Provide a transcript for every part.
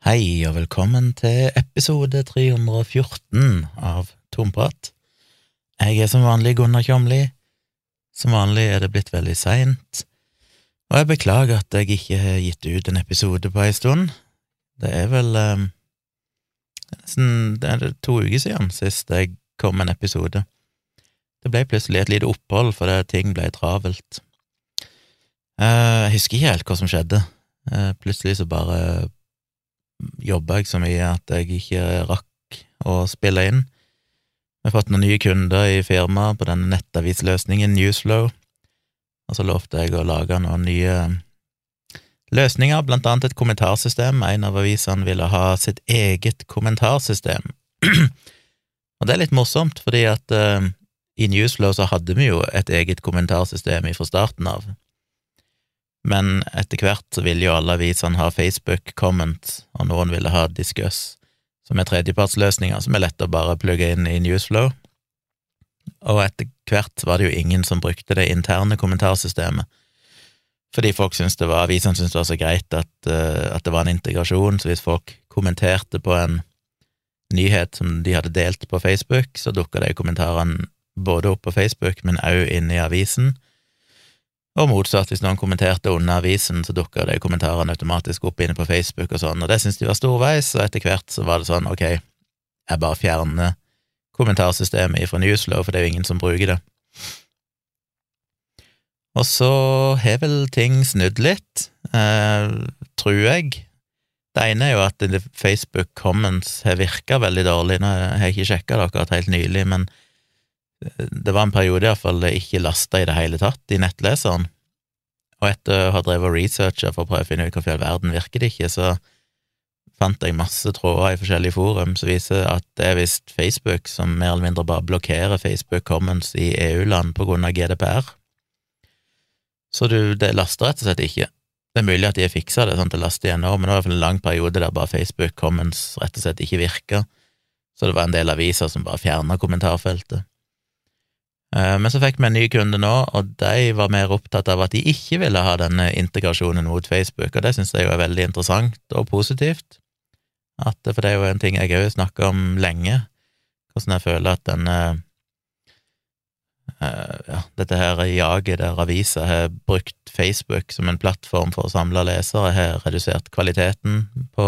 Hei og velkommen til episode 314 av Tomprat. Jeg er som vanlig Gunnar Kjomli. Som vanlig er det blitt veldig seint, og jeg beklager at jeg ikke har gitt ut en episode på ei stund. Det er vel um, nesten det er to uker siden sist jeg kom med en episode. Det ble plutselig et lite opphold fordi ting ble travelt. Uh, jeg husker ikke helt hva som skjedde. Uh, plutselig så bare jobba jeg så mye at jeg ikke rakk å spille inn. Vi har fått noen nye kunder i firmaet på denne nettavisløsningen Newsflow, og så lovte jeg å lage noen nye løsninger, blant annet et kommentarsystem. En av avisene ville ha sitt eget kommentarsystem. og det er litt morsomt, fordi at uh, i Newsflow så hadde vi jo et eget kommentarsystem fra starten av, men etter hvert så ville jo alle avisene ha Facebook Comment, og noen ville ha Discuss, som er tredjepartsløsninger som er lett å bare plugge inn i Newsflow. Og etter hvert var det jo ingen som brukte det interne kommentarsystemet, fordi folk syntes det var, avisene syntes det var så greit at, uh, at det var en integrasjon, så hvis folk kommenterte på en nyhet som de hadde delt på Facebook, så dukka de kommentarene både opp på Facebook, men òg inne i avisen. Og motsatt, hvis noen kommenterte under avisen, så dukka de kommentarene automatisk opp inne på Facebook og sånn, og det syntes de var storveis, og etter hvert så var det sånn, ok, jeg bare fjerner kommentarsystemet ifra Newslow, for det er jo ingen som bruker det. Og så har vel ting snudd litt, eh, tror jeg. Det ene er jo at Facebook Comments har virka veldig dårlig, nå har jeg ikke sjekka det akkurat helt nylig, men det var en periode iallfall det ikke lasta i det hele tatt i nettleseren, og etter å ha drevet researcha for å prøve å finne ut hvorfor i all verden virker det ikke, så fant jeg masse tråder i forskjellige forum som viser at det er visst Facebook som mer eller mindre bare blokkerer Facebook Commons i EU-land på grunn av GDPR. Så du, det laster rett og slett ikke. Det er mulig at de har fiksa det sånn at det laster igjen nå, men det var i hvert fall en lang periode der bare Facebook Commons rett og slett ikke virka, så det var en del aviser som bare fjerna kommentarfeltet. Eh, men så fikk vi en ny kunde nå, og de var mer opptatt av at de ikke ville ha denne integrasjonen mot Facebook, og det syns jeg jo er veldig interessant og positivt. At, for det er jo en ting jeg òg snakka om lenge, hvordan jeg føler at denne uh, ja, dette her jaget der aviser har brukt Facebook som en plattform for å samle lesere, har redusert kvaliteten på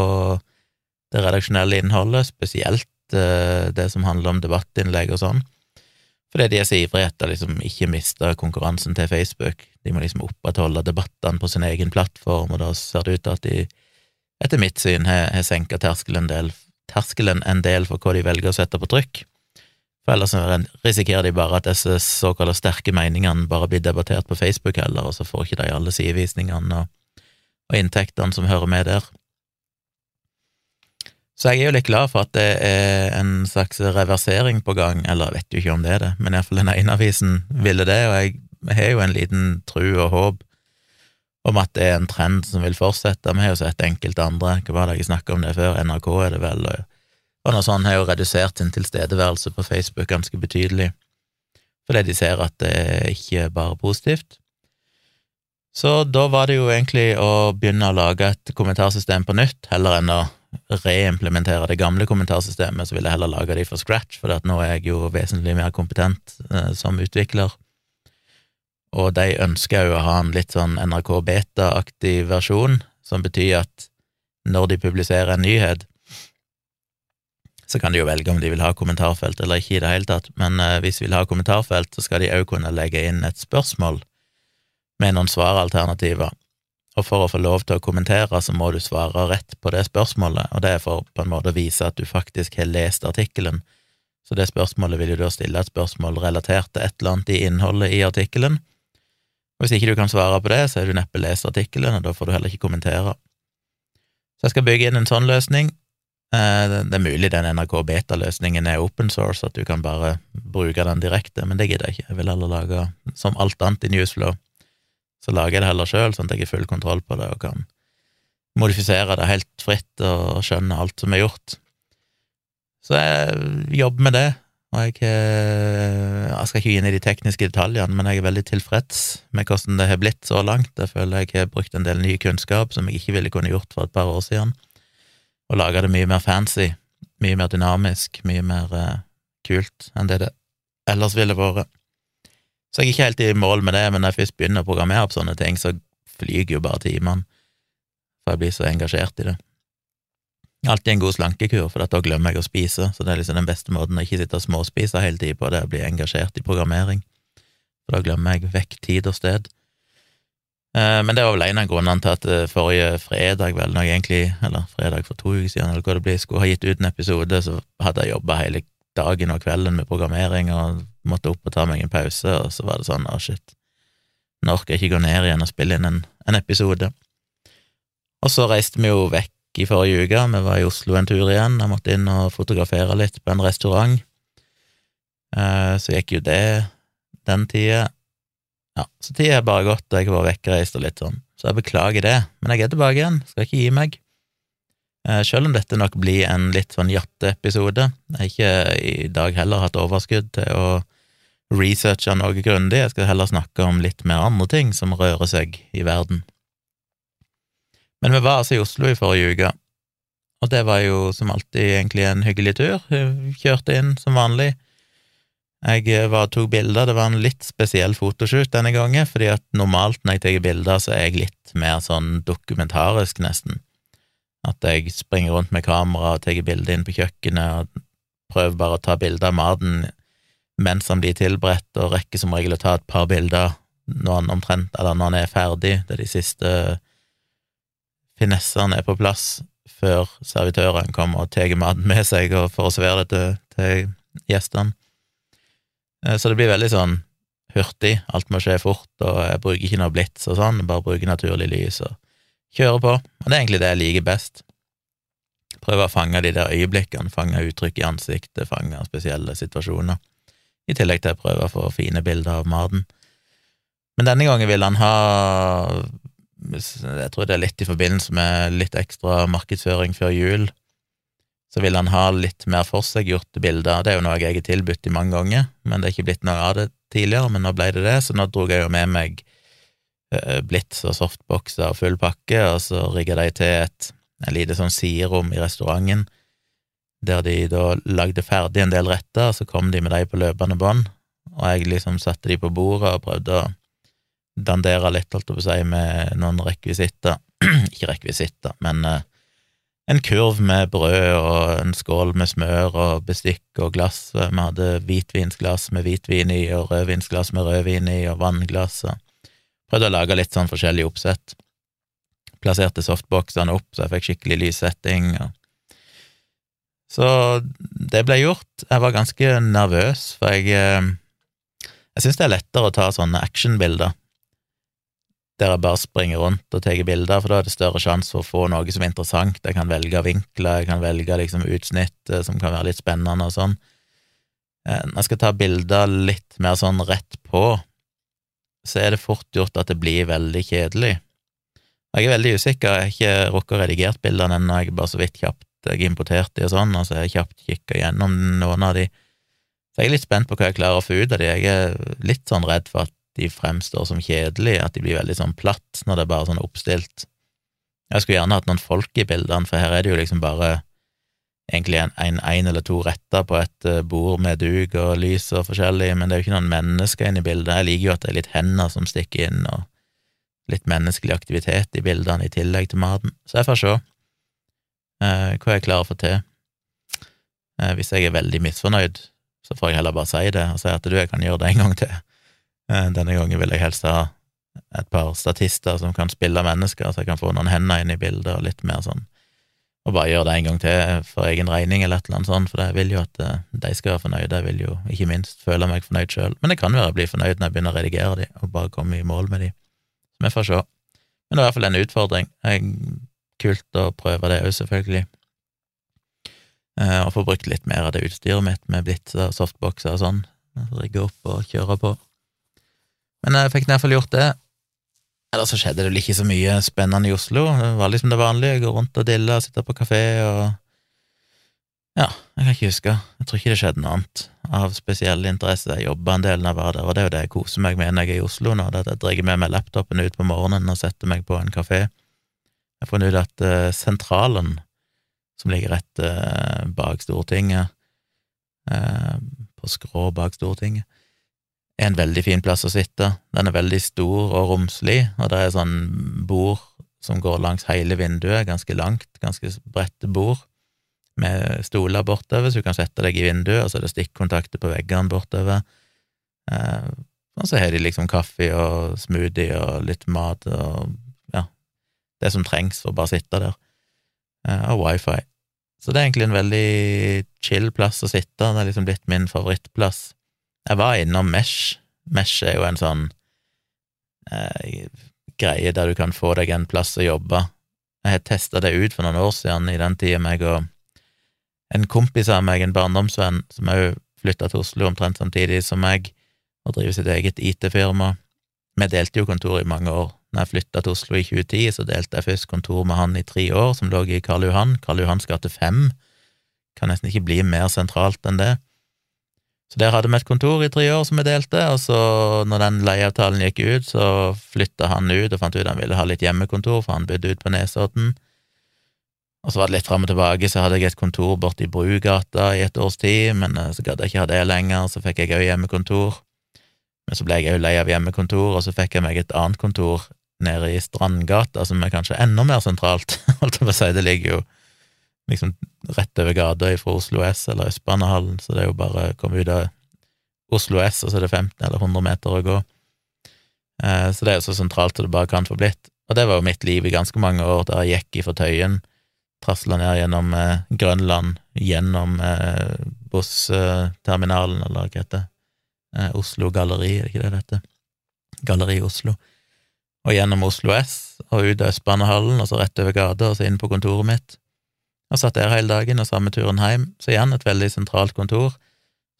det redaksjonelle innholdet, spesielt det som handler om debattinnlegg og sånn fordi de er så ivrige etter liksom ikke miste konkurransen til Facebook. De må liksom opprettholde debattene på sin egen plattform, og da ser det ut til at de, etter mitt syn, har, har senka terskelen, terskelen en del for hva de velger å sette på trykk. For ellers risikerer de bare at disse såkalte sterke meningene bare blir debattert på Facebook heller, og så får ikke de alle sidevisningene og, og inntektene som hører med der. Så jeg er jo litt glad for at det er en slags reversering på gang, eller jeg vet jo ikke om det er det, men iallfall den ene avisen ville det, og jeg har jo en liten tru og håp om at det er en trend som vil fortsette. Vi har jo sett enkelte andre, hva var det jeg snakket om det før, NRK er det vel, og noe sånt har jo redusert sin tilstedeværelse på Facebook ganske betydelig, fordi de ser at det er ikke bare positivt. Så da var det jo egentlig å begynne å lage et kommentarsystem på nytt, heller enn å reimplementere det gamle kommentarsystemet, så vil jeg heller lage de fra scratch, for nå er jeg jo vesentlig mer kompetent eh, som utvikler. Og de ønsker jo å ha en litt sånn NRK Beta-aktig versjon, som betyr at når de publiserer en nyhet, så kan de jo velge om de vil ha kommentarfelt eller ikke i det hele tatt, men eh, hvis de vil ha kommentarfelt, så skal de òg kunne legge inn et spørsmål med noen svaralternativer og for å få lov til å kommentere, så må du svare rett på det spørsmålet, og det er for på en måte å vise at du faktisk har lest artikkelen. Så det spørsmålet vil jo da stille et spørsmål relatert til et eller annet i innholdet i artikkelen. Hvis ikke du kan svare på det, så er du neppe lest artikkelen, og da får du heller ikke kommentere. Så jeg skal bygge inn en sånn løsning. Eh, det er mulig den NRK beta-løsningen er open source, at du kan bare bruke den direkte, men det gidder jeg ikke. Jeg vil heller lage, som alt annet i Newsflow, så lager jeg det heller sjøl, sånn at jeg har full kontroll på det og kan modifisere det helt fritt og skjønne alt som er gjort. Så jeg jobber med det, og jeg, eh, jeg skal ikke gi inn i de tekniske detaljene, men jeg er veldig tilfreds med hvordan det har blitt så langt. Jeg føler jeg har brukt en del ny kunnskap som jeg ikke ville kunne gjort for et par år siden. og laga det mye mer fancy, mye mer dynamisk, mye mer uh, kult enn det det ellers ville vært. Så jeg er ikke helt i mål med det, men når jeg først begynner å programmere på sånne ting, så flyger jo bare timene, for jeg blir så engasjert i det. Alltid en god slankekur, for da glemmer jeg å spise, så det er liksom den beste måten å ikke sitte og småspise hele tida på, det er å bli engasjert i programmering, for da glemmer jeg vekk tid og sted. Eh, men det var vel en av grunnene til at eh, forrige fredag, vel, når jeg egentlig, eller fredag for to uker siden, eller hva det blir, skulle ha gitt ut en episode, så hadde jeg jobba hele dagen og kvelden med programmering og måtte opp og ta meg en pause, og så var det sånn, å oh shit, nå orker jeg ikke gå ned igjen og spille inn en, en episode. Og så reiste vi jo vekk i forrige uke, vi var i Oslo en tur igjen, jeg måtte inn og fotografere litt på en restaurant. Eh, så gikk jo det den tida. Ja, så tida er bare gått, og jeg har vært vekkreist og litt sånn, så jeg beklager det, men jeg er tilbake igjen, skal ikke gi meg. Eh, selv om dette nok blir en litt sånn jatteepisode, jeg har ikke i dag heller hatt overskudd til å researche noe grundig, jeg skal heller snakke om litt mer andre ting som rører seg i verden. Men vi var altså i Oslo i forrige uke, og det var jo som alltid egentlig en hyggelig tur. Vi kjørte inn som vanlig jeg eh, var tok bilder, det var en litt spesiell fotoshoot denne gangen, fordi at normalt når jeg tar bilder, så er jeg litt mer sånn dokumentarisk, nesten. At jeg springer rundt med kamera og tar bilder inn på kjøkkenet og prøver bare å ta bilder av maten mens han blir tilberedt, og rekker som regel å ta et par bilder når han omtrent, eller når han er ferdig, det er de siste finessene er på plass før servitørene kommer og tar maten med seg for å servere det til, til gjestene. Eh, så det blir veldig sånn hurtig, alt må skje fort, og jeg bruker ikke noe blits og sånn, bare bruker naturlig lys og kjører på, og det er egentlig det jeg liker best. Prøve å fange de der øyeblikkene, fange uttrykk i ansiktet, fange spesielle situasjoner, i tillegg til å prøve å få fine bilder av maten. Men denne gangen vil han ha Jeg tror det er litt i forbindelse med litt ekstra markedsføring før jul, så vil han ha litt mer forseggjorte bilder. Det er jo noe jeg har tilbudt i mange ganger, men det er ikke blitt noe av det tidligere, men nå ble det det, så nå dro jeg jo med meg uh, blits og softboxer og full pakke, og så rigga de til et, lite sånn siderom i restauranten, der de da lagde ferdig en del retter, så kom de med de på løpende bånd, og jeg liksom satte de på bordet og prøvde å dandere litt, holdt jeg på å si, med noen rekvisitter. ikke rekvisitter, men eh, en kurv med brød og en skål med smør og bestikk og glass. Vi hadde hvitvinsglass med hvitvin i og rødvinsglass med rødvin i og vannglass. og Prøvde å lage litt sånn forskjellig oppsett. Plasserte softboxene opp så jeg fikk skikkelig lyssetting. Og... Så det ble gjort. Jeg var ganske nervøs, for jeg eh, Jeg syns det er lettere å ta sånne actionbilder der jeg bare springer rundt og tar bilder, for da er det større sjanse for å få noe som er interessant. Jeg kan velge vinkler, jeg kan velge liksom utsnitt som kan være litt spennende og sånn. Eh, jeg skal ta bilder litt mer sånn rett på, så er det fort gjort at det blir veldig kjedelig. Jeg er veldig usikker, jeg har ikke rukket å redigert bildene ennå, jeg er bare så vidt kjapt jeg importerte de og sånn, og så har jeg kjapt kikka gjennom noen av de. Så jeg er litt spent på hva jeg klarer å få ut av de. Jeg er litt sånn redd for at de fremstår som kjedelige, at de blir veldig sånn platt når det er bare sånn oppstilt. Jeg skulle gjerne hatt noen folk i bildene, for her er det jo liksom bare egentlig en, en, en eller to retter på et eh, bord med duk og lys og forskjellig, men det er jo ikke noen mennesker inne i bildet. Jeg liker jo at det er litt hender som stikker inn, og litt menneskelig aktivitet i bildene i tillegg til maten. Så jeg får se eh, hva jeg klarer å få til. Eh, hvis jeg er veldig misfornøyd, så får jeg heller bare si det, og si at du, jeg kan gjøre det en gang til. Eh, denne gangen vil jeg helst ha et par statister som kan spille mennesker, så jeg kan få noen hender inn i bildet, og litt mer sånn Og bare gjøre det en gang til for egen regning, eller et eller annet sånt, for jeg vil jo at eh, de skal være fornøyde, jeg vil jo ikke minst føle meg fornøyd sjøl. Men det kan være jeg blir fornøyd når jeg begynner å redigere de, og bare komme i mål med de. Så vi får se. Men det er i hvert fall en utfordring. Det er kult å prøve det òg, selvfølgelig. Eh, og få brukt litt mer av det utstyret mitt med blitzer, softboxer og sånn. Rigge opp og kjøre på. Men jeg fikk i hvert fall gjort det. Eller så skjedde det vel ikke så mye spennende i Oslo. Det var liksom det vanlige, gå rundt og dille, sitte på kafé og Ja, jeg kan ikke huske. Jeg tror ikke det skjedde noe annet av spesiell interesse. Jeg jobba en del da jeg var der, og det er jo det jeg koser meg med når jeg er i Oslo nå, det at jeg drar med meg laptopen ut på morgenen og setter meg på en kafé. Jeg har funnet ut at uh, Sentralen, som ligger rett uh, bak Stortinget, uh, på skrå bak Stortinget. Er en veldig fin plass å sitte. Den er veldig stor og romslig, og det er sånn bord som går langs hele vinduet, ganske langt, ganske bredt bord, med stoler bortover, så du kan sette deg i vinduet, og så er det stikkontakter på veggene bortover. Eh, og så har de liksom kaffe og smoothie og litt mat og ja, det som trengs for å bare sitte der, eh, og wifi. Så det er egentlig en veldig chill plass å sitte, det er liksom blitt min favorittplass. Jeg var innom Mesh. Mesh er jo en sånn eh, greie der du kan få deg en plass å jobbe. Jeg har testa det ut for noen år siden, i den tida meg og en kompis av meg, en barndomsvenn, som òg flytta til Oslo omtrent samtidig som meg, og driver sitt eget IT-firma. Vi delte jo kontor i mange år. Når jeg flytta til Oslo i 2010, så delte jeg først kontor med han i tre år, som lå i Karl Johan, Karl Johans gate 5. Kan nesten ikke bli mer sentralt enn det. Så der hadde vi et kontor i tre år som vi delte, og så, når den leieavtalen gikk ut, så flytta han ut og fant ut han ville ha litt hjemmekontor, for han bodde ut på Nesodden. Og så var det litt fram og tilbake, så hadde jeg et kontor borte i Brugata i et års tid, men eh, så gadd jeg ikke ha det lenger, så fikk jeg òg hjemmekontor. Men så ble jeg òg lei av hjemmekontor, og så fikk jeg meg et annet kontor nede i Strandgata, som er kanskje enda mer sentralt, holdt jeg på å si, det ligger jo liksom rett over gata fra Oslo S eller Østbanehallen, så det er jo bare å komme ut av Oslo S, og så er det 15 eller 100 meter å gå. Eh, så det er jo så sentralt som det bare kan få blitt. Og det var jo mitt liv i ganske mange år, der jeg gikk ifra Tøyen, trasla ned gjennom eh, Grønland, gjennom eh, bussterminalen, eller hva heter det, Oslo Galleri, er det ikke det det heter? Galleri Oslo. Og gjennom Oslo S, og ut av Østbanehallen, og så rett over gata, og så inn på kontoret mitt og satt der hele dagen, og samme turen hjem. Så igjen et veldig sentralt kontor,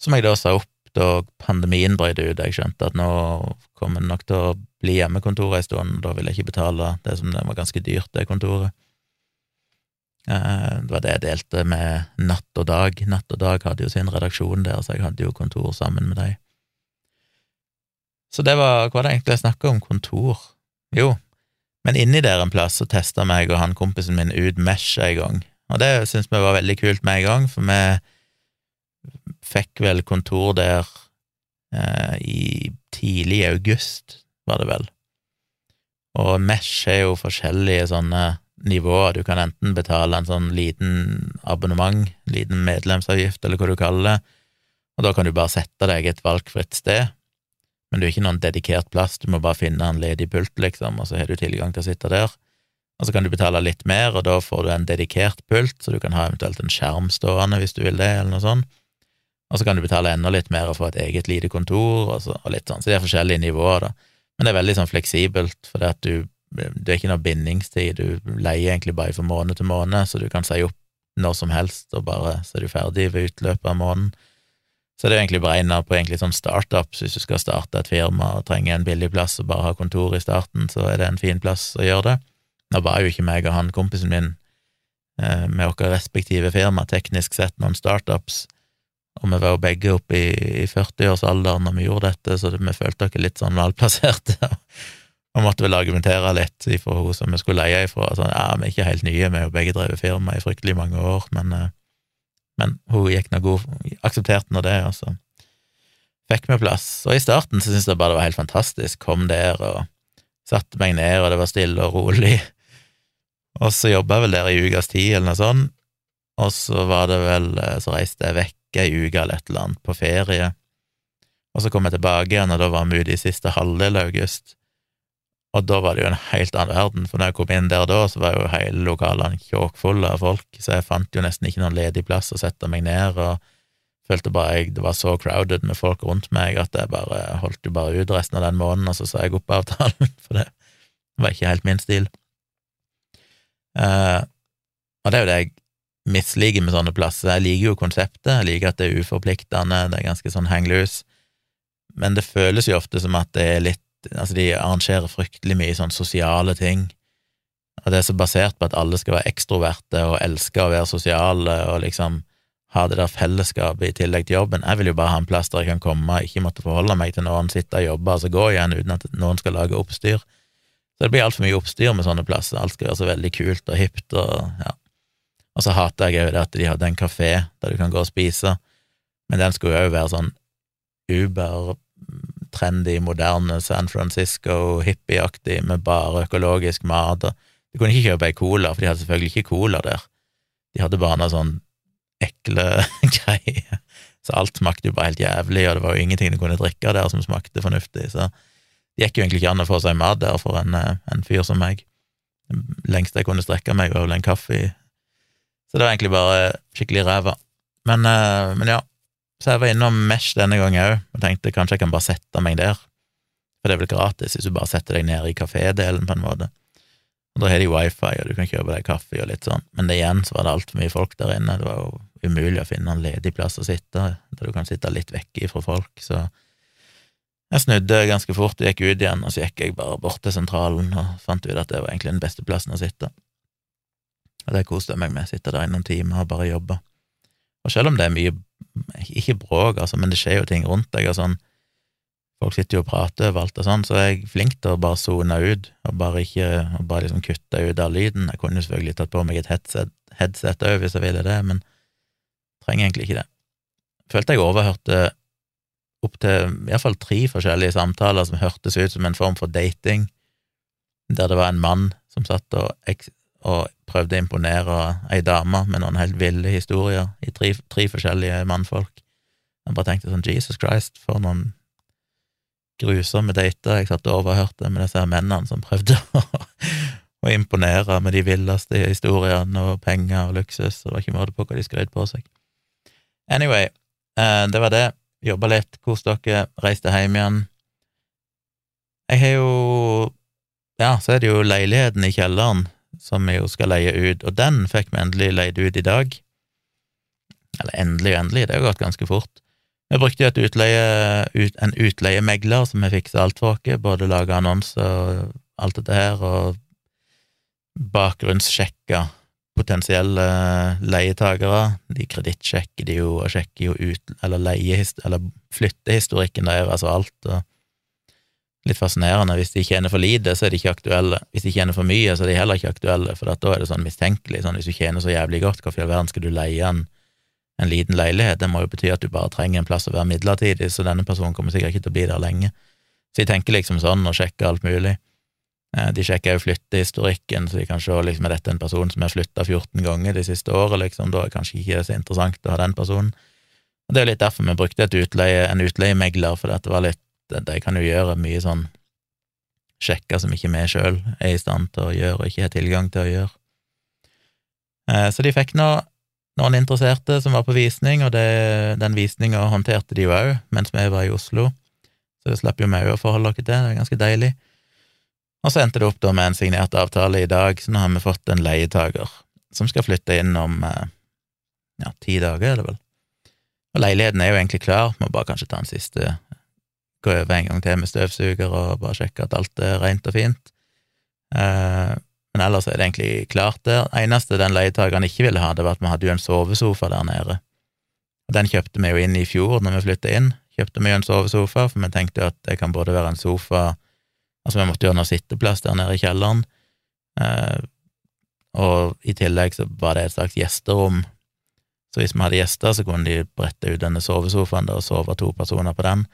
som jeg da sa opp da pandemien brøt ut. Jeg skjønte at nå kommer det nok til å bli hjemmekontor en stund, da vil jeg ikke betale det som det var ganske dyrt, det kontoret. Eh, det var det jeg delte med Natt og Dag. Natt og Dag hadde jo sin redaksjon der, så jeg hadde jo kontor sammen med dem. Så det var hva det egentlig jeg snakka om, kontor? Jo, men inni der en plass så testa meg og han kompisen min ut Mesh en gang, og det syns vi var veldig kult med en gang, for vi fikk vel kontor der eh, i tidlig august, var det vel. Og Mesh er jo forskjellige sånne nivåer. Du kan enten betale en sånn liten abonnement, liten medlemsavgift, eller hva du kaller det, og da kan du bare sette deg et valgfritt sted, men du har ikke noen dedikert plass, du må bare finne en ledig pult, liksom, og så har du tilgang til å sitte der og så kan du betale litt mer, og da får du en dedikert pult, så du kan ha eventuelt en skjerm stående hvis du vil det, eller noe sånt. Og så kan du betale enda litt mer og få et eget lite kontor, og, så, og litt sånn. Så det er forskjellige nivåer, da. Men det er veldig sånn fleksibelt, for det, du, det er ikke noe bindingstid, du leier egentlig bare fra måned til måned, så du kan si opp når som helst, og bare så er du ferdig ved utløpet av måneden. Så det er egentlig beregna på egentlig sånn startups, hvis du skal starte et firma og trenger en billig plass og bare ha kontor i starten, så er det en fin plass å gjøre det. Nå var jo ikke meg og han kompisen min eh, med våre respektive firma teknisk sett noen startups, og vi var jo begge oppe i, i 40-årsalderen når vi gjorde dette, så vi følte oss litt sånn malplasserte. og måtte vel argumentere litt ifra hun som vi skulle leie ifra. Sånn, ja, vi er ikke helt nye, vi har jo begge drevet firma i fryktelig mange år, men, eh, men hun gikk nå god, aksepterte nå det, altså. Fikk vi plass. Og i starten så syntes jeg bare det var helt fantastisk. Kom der og satte meg ned, og det var stille og rolig. Og så jobba jeg vel der i ukas tid, eller noe sånt, og så var det vel eh, Så reiste jeg vekk ei uke eller et eller annet, på ferie, og så kom jeg tilbake igjen, og da var vi ute i siste halvdel av august. Og da var det jo en helt annen verden, for når jeg kom inn der da, så var jo hele lokalene kjåkfulle av folk, så jeg fant jo nesten ikke noen ledig plass å sette meg ned, og følte bare jeg, det var så crowded med folk rundt meg at jeg bare holdt jo bare ut resten av den måneden, og så sa jeg opp avtalen, for det var ikke helt min stil. Uh, og det er jo det jeg misliker med sånne plasser. Jeg liker jo konseptet, jeg liker at det er uforpliktende, det er ganske sånn hang loose, men det føles jo ofte som at det er litt Altså, de arrangerer fryktelig mye sånn sosiale ting, og det er så basert på at alle skal være ekstroverte og elske å være sosiale og liksom ha det der fellesskapet i tillegg til jobben. Jeg vil jo bare ha en plass der jeg kan komme, ikke måtte forholde meg til noen, sitte og jobbe og så gå igjen uten at noen skal lage oppstyr. Det blir altfor mye oppstyr med sånne plasser, alt skal være så veldig kult og hipt og ja. Og så hater jeg òg det at de hadde en kafé der du kan gå og spise, men den skulle jo òg være sånn uber-trendy, moderne San Francisco, hippieaktig, med bare økologisk mat. Du kunne ikke kjøpe ei cola, for de hadde selvfølgelig ikke cola der. De hadde bare noe sånn ekle greier. Så alt smakte jo bare helt jævlig, og det var jo ingenting du kunne drikke der som smakte fornuftig, så det gikk jo egentlig ikke an å få seg mat der for en, eh, en fyr som meg. Det lengste jeg kunne strekke meg, var vel en kaffe. Så det var egentlig bare skikkelig ræva. Men, eh, men, ja, så jeg var innom Mesh denne gangen òg, og tenkte kanskje jeg kan bare sette meg der, for det er vel gratis hvis du bare setter deg ned i kafédelen, på en måte. Og Da har de wifi, og du kan kjøpe deg kaffe og litt sånn, men det igjen så var det altfor mye folk der inne, det var jo umulig å finne en ledig plass å sitte, der du kan sitte litt vekke fra folk, så jeg snudde ganske fort og gikk ut igjen, og så gikk jeg bare bort til sentralen og fant ut at det var egentlig den beste plassen å sitte. Og det koste jeg meg med, sitte der i noen timer og bare jobbe. Og selv om det er mye, ikke bråk, altså, men det skjer jo ting rundt deg og sånn, folk sitter jo og prater overalt og sånn, så er jeg flink til å bare sone ut, og bare ikke og bare liksom kutte ut av lyden. Jeg kunne selvfølgelig tatt på meg et headset, headset òg hvis jeg ville det, men trenger egentlig ikke det. Følte jeg overhørte opptil iallfall tre forskjellige samtaler som hørtes ut som en form for dating, der det var en mann som satt og, og prøvde å imponere ei dame med noen helt ville historier i tre, tre forskjellige mannfolk. Jeg bare tenkte sånn Jesus Christ, for noen grusomme dater jeg satt og overhørte med disse mennene som prøvde å, å imponere med de villeste historiene og penger og luksus, og det var ikke måte på hva de skrøt på seg. Anyway, eh, det var det. Jobba litt, kost dere, reiste hjem igjen. Jeg har jo Ja, så er det jo leiligheten i kjelleren som vi jo skal leie ut, og den fikk vi endelig leid ut i dag. Eller endelig og endelig, det har gått ganske fort. Vi brukte et utleie, ut, en utleiemegler som vi fiksa alt for oss, både laga annonser og alt dette her, og bakgrunnssjekka potensielle leietakere. De kredittsjekker de jo, og sjekker jo ut, eller, leiehist, eller flyttehistorikken deres og alt. og Litt fascinerende. Hvis de tjener for lite, så er de ikke aktuelle. Hvis de tjener for mye, så er de heller ikke aktuelle, for da er det sånn mistenkelig. Sånn, hvis du tjener så jævlig godt, hvorfor i all verden skal du leie en en liten leilighet. Det må jo bety at du bare trenger en plass å være midlertidig, så denne personen kommer sikkert ikke til å bli der lenge. Så jeg tenker liksom sånn, og sjekker alt mulig. Eh, de sjekker jo flyttehistorikken, så de kan se liksom, er dette en person som har flytta 14 ganger de siste året, liksom, da er det kanskje ikke så interessant å ha den personen. Og Det er jo litt derfor vi brukte utleie, en utleiemegler, for det var litt De kan jo gjøre mye sånn sjekker som ikke vi sjøl er i stand til å gjøre og ikke har tilgang til å gjøre. Eh, så de fikk nå noen interesserte som var på visning, og det, den visninga håndterte de jo òg mens vi var i Oslo, så det slapp jo vi òg å forholde oss til, det er ganske deilig. Og så endte det opp da med en signert avtale i dag, så nå har vi fått en leietager som skal flytte inn om eh, ja, ti dager, er det vel. Og leiligheten er jo egentlig klar, må bare kanskje ta en siste gå over en gang til med støvsuger og bare sjekke at alt er rent og fint. Eh, men ellers er det egentlig klart der. Eneste den leietakeren ikke ville ha, det var at vi hadde jo en sovesofa der nede. Den kjøpte vi jo inn i fjor når vi flytta inn. Kjøpte vi jo en sovesofa, for vi tenkte at det kan både være en sofa Altså, vi måtte jo ha noe sitteplass der nede i kjelleren, eh, og i tillegg så var det et slags gjesterom. Så hvis vi hadde gjester, så kunne de brette ut denne sovesofaen der og sove to personer på den.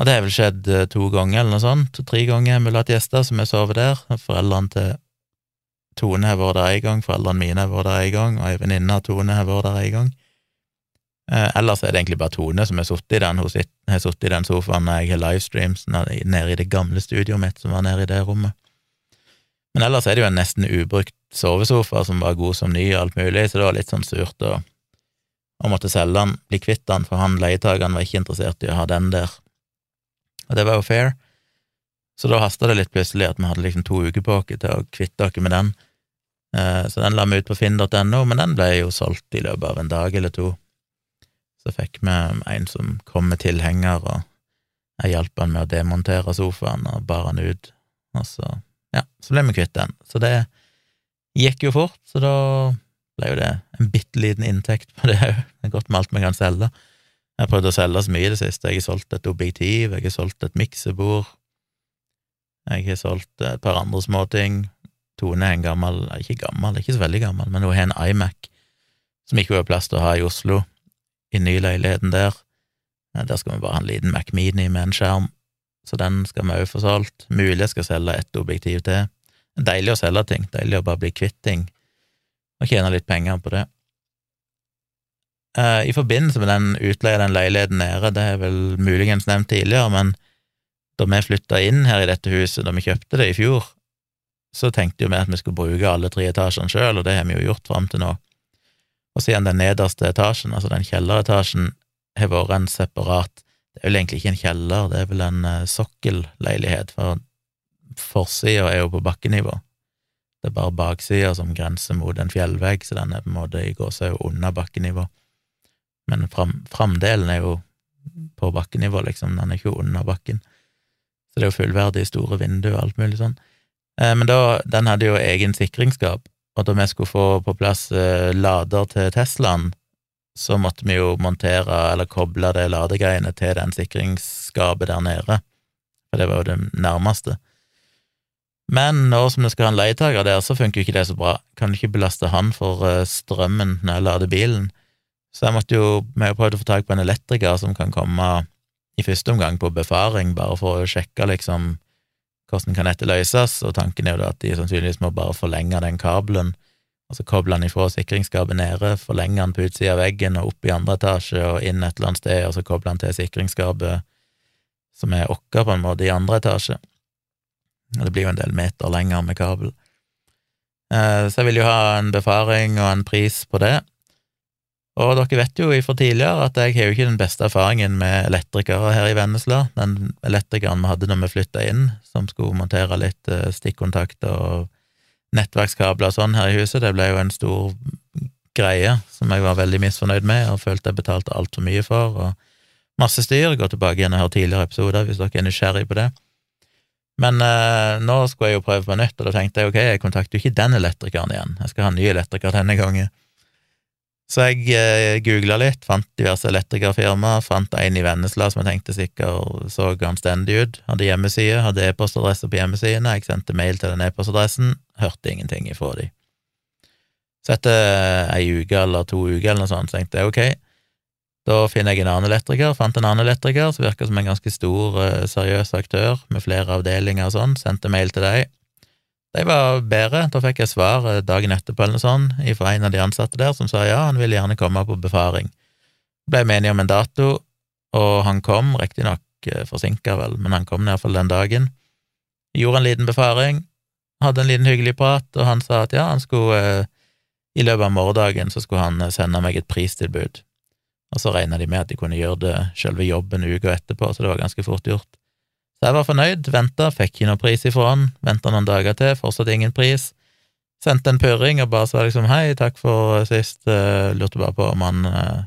Og det har vel skjedd eh, to ganger, eller noe sånt. To-tre ganger har vi hatt gjester som har sovet der. Foreldrene til Tone har vært der en gang, foreldrene mine har vært der en gang, og ei venninne av Tone har vært der en gang. Eh, ellers er det egentlig bare Tone som har sittet i den, sofaen når jeg har livestreams nede i det gamle studioet mitt som var nede i det rommet. Men ellers er det jo en nesten ubrukt sovesofa som var god som ny og alt mulig, så det var litt sånn surt å, å måtte selge den, bli kvitt den, for han leietakeren var ikke interessert i å ha den der. Og det var jo fair. Så da hasta det litt plutselig at vi hadde liksom to uker på oss til å kvitte oss med den. Eh, så den la vi ut på finn.no, men den ble jo solgt i løpet av en dag eller to. Så fikk vi en som kom med tilhenger, og jeg hjalp han med å demontere sofaen og bar han ut, og så, ja, så ble vi kvitt den. Så det gikk jo fort, så da ble jo det en bitte liten inntekt på det òg. Det er godt med alt vi kan selge. Jeg har prøvd å selge så mye i det siste. Jeg har solgt et objektiv, jeg har solgt et miksebord, jeg har solgt et par andre småting. Tone er en gammel, ikke gammel, ikke så veldig gammel, men hun har en iMac som ikke var plass til å ha i Oslo, i nyleiligheten der. Der skal vi bare ha en liten Mac Mini med en skjerm, så den skal vi òg få solgt. Mulig jeg skal selge ett objektiv til. Deilig å selge ting, deilig å bare bli kvitt ting, og tjene litt penger på det. Uh, I forbindelse med den utleia den leiligheten nede, det er vel muligens nevnt tidligere, men da vi flytta inn her i dette huset, da vi kjøpte det i fjor, så tenkte jo vi at vi skulle bruke alle tre etasjene sjøl, og det har vi jo gjort fram til nå. Og så igjen den nederste etasjen, altså den kjelleretasjen, har vært en separat Det er vel egentlig ikke en kjeller, det er vel en uh, sokkelleilighet, for forsida er jo på bakkenivå. Det er bare baksida som grenser mot en fjellvegg, så den er på en måte i gåsehud under bakkenivå men fram, framdelen er jo på bakkenivå, liksom, den er ikke under bakken. Så det er jo fullverdige store vinduer og alt mulig sånn. Eh, men da, den hadde jo egen sikringsskap, og da vi skulle få på plass eh, lader til Teslaen, så måtte vi jo montere eller koble det ladegreiene til den sikringsskapet der nede, for det var jo det nærmeste. Men nå som det skal ha en leietaker der, så funker jo ikke det så bra. Kan du ikke belaste han for eh, strømmen når jeg lader bilen? Så jeg måtte jo, vi har prøvd å få tak på en elektriker som kan komme i første omgang på befaring, bare for å sjekke liksom hvordan kan dette løses, og tanken er jo da at de sannsynligvis må bare forlenge den kabelen, og så koble den ifra sikringsskapet nede, forlenge den på utsida av veggen og opp i andre etasje og inn et eller annet sted, og så koble den til sikringsskapet som er okker på en måte i andre etasje. Og det blir jo en del meter lenger med kabel. Eh, så jeg vil jo ha en befaring og en pris på det. Og dere vet jo fra tidligere at jeg har jo ikke den beste erfaringen med elektrikere her i Vennesla. Den elektrikeren vi hadde når vi flytta inn, som skulle montere litt eh, stikkontakter og nettverkskabler og sånn her i huset, det ble jo en stor greie som jeg var veldig misfornøyd med og følte jeg betalte altfor mye for, og masse styr. Gå tilbake igjen og hør tidligere episoder hvis dere er nysgjerrig på det. Men eh, nå skulle jeg jo prøve på nytt, og da tenkte jeg ok, jeg kontakter jo ikke den elektrikeren igjen, jeg skal ha en ny elektriker denne gangen. Så jeg eh, googla litt, fant diverse elektrikerfirmaer, fant en i Vennesla som jeg tenkte sikkert så anstendig ut, hadde hjemmeside, hadde e-postadresse på hjemmesidene, jeg sendte mail til den e-postadressen, hørte ingenting ifra de. Så etter ei uke eller to uker eller noe sånt, så tenkte jeg ok, da finner jeg en annen elektriker, fant en annen elektriker som virka som en ganske stor, eh, seriøs aktør med flere avdelinger og sånn, sendte mail til dem de var bedre. Da fikk jeg svar eh, dagen etterpå eller noe sånt fra en av de ansatte der, som sa ja, han ville gjerne komme på befaring. Ble vi enige om en dato, og han kom, riktignok eh, forsinka vel, men han kom iallfall den dagen. Gjorde en liten befaring, hadde en liten hyggelig prat, og han sa at ja, han skulle eh, i løpet av morgendagen så skulle han sende meg et pristilbud. Og så regna de med at de kunne gjøre det selve jobben uka etterpå, så det var ganske fort gjort. Så jeg var fornøyd, venta, fikk ikke noen pris ifra han, venta noen dager til, fortsatt ingen pris. Sendte en purring og bare sa liksom hei, takk for sist, uh, lurte bare på om han uh,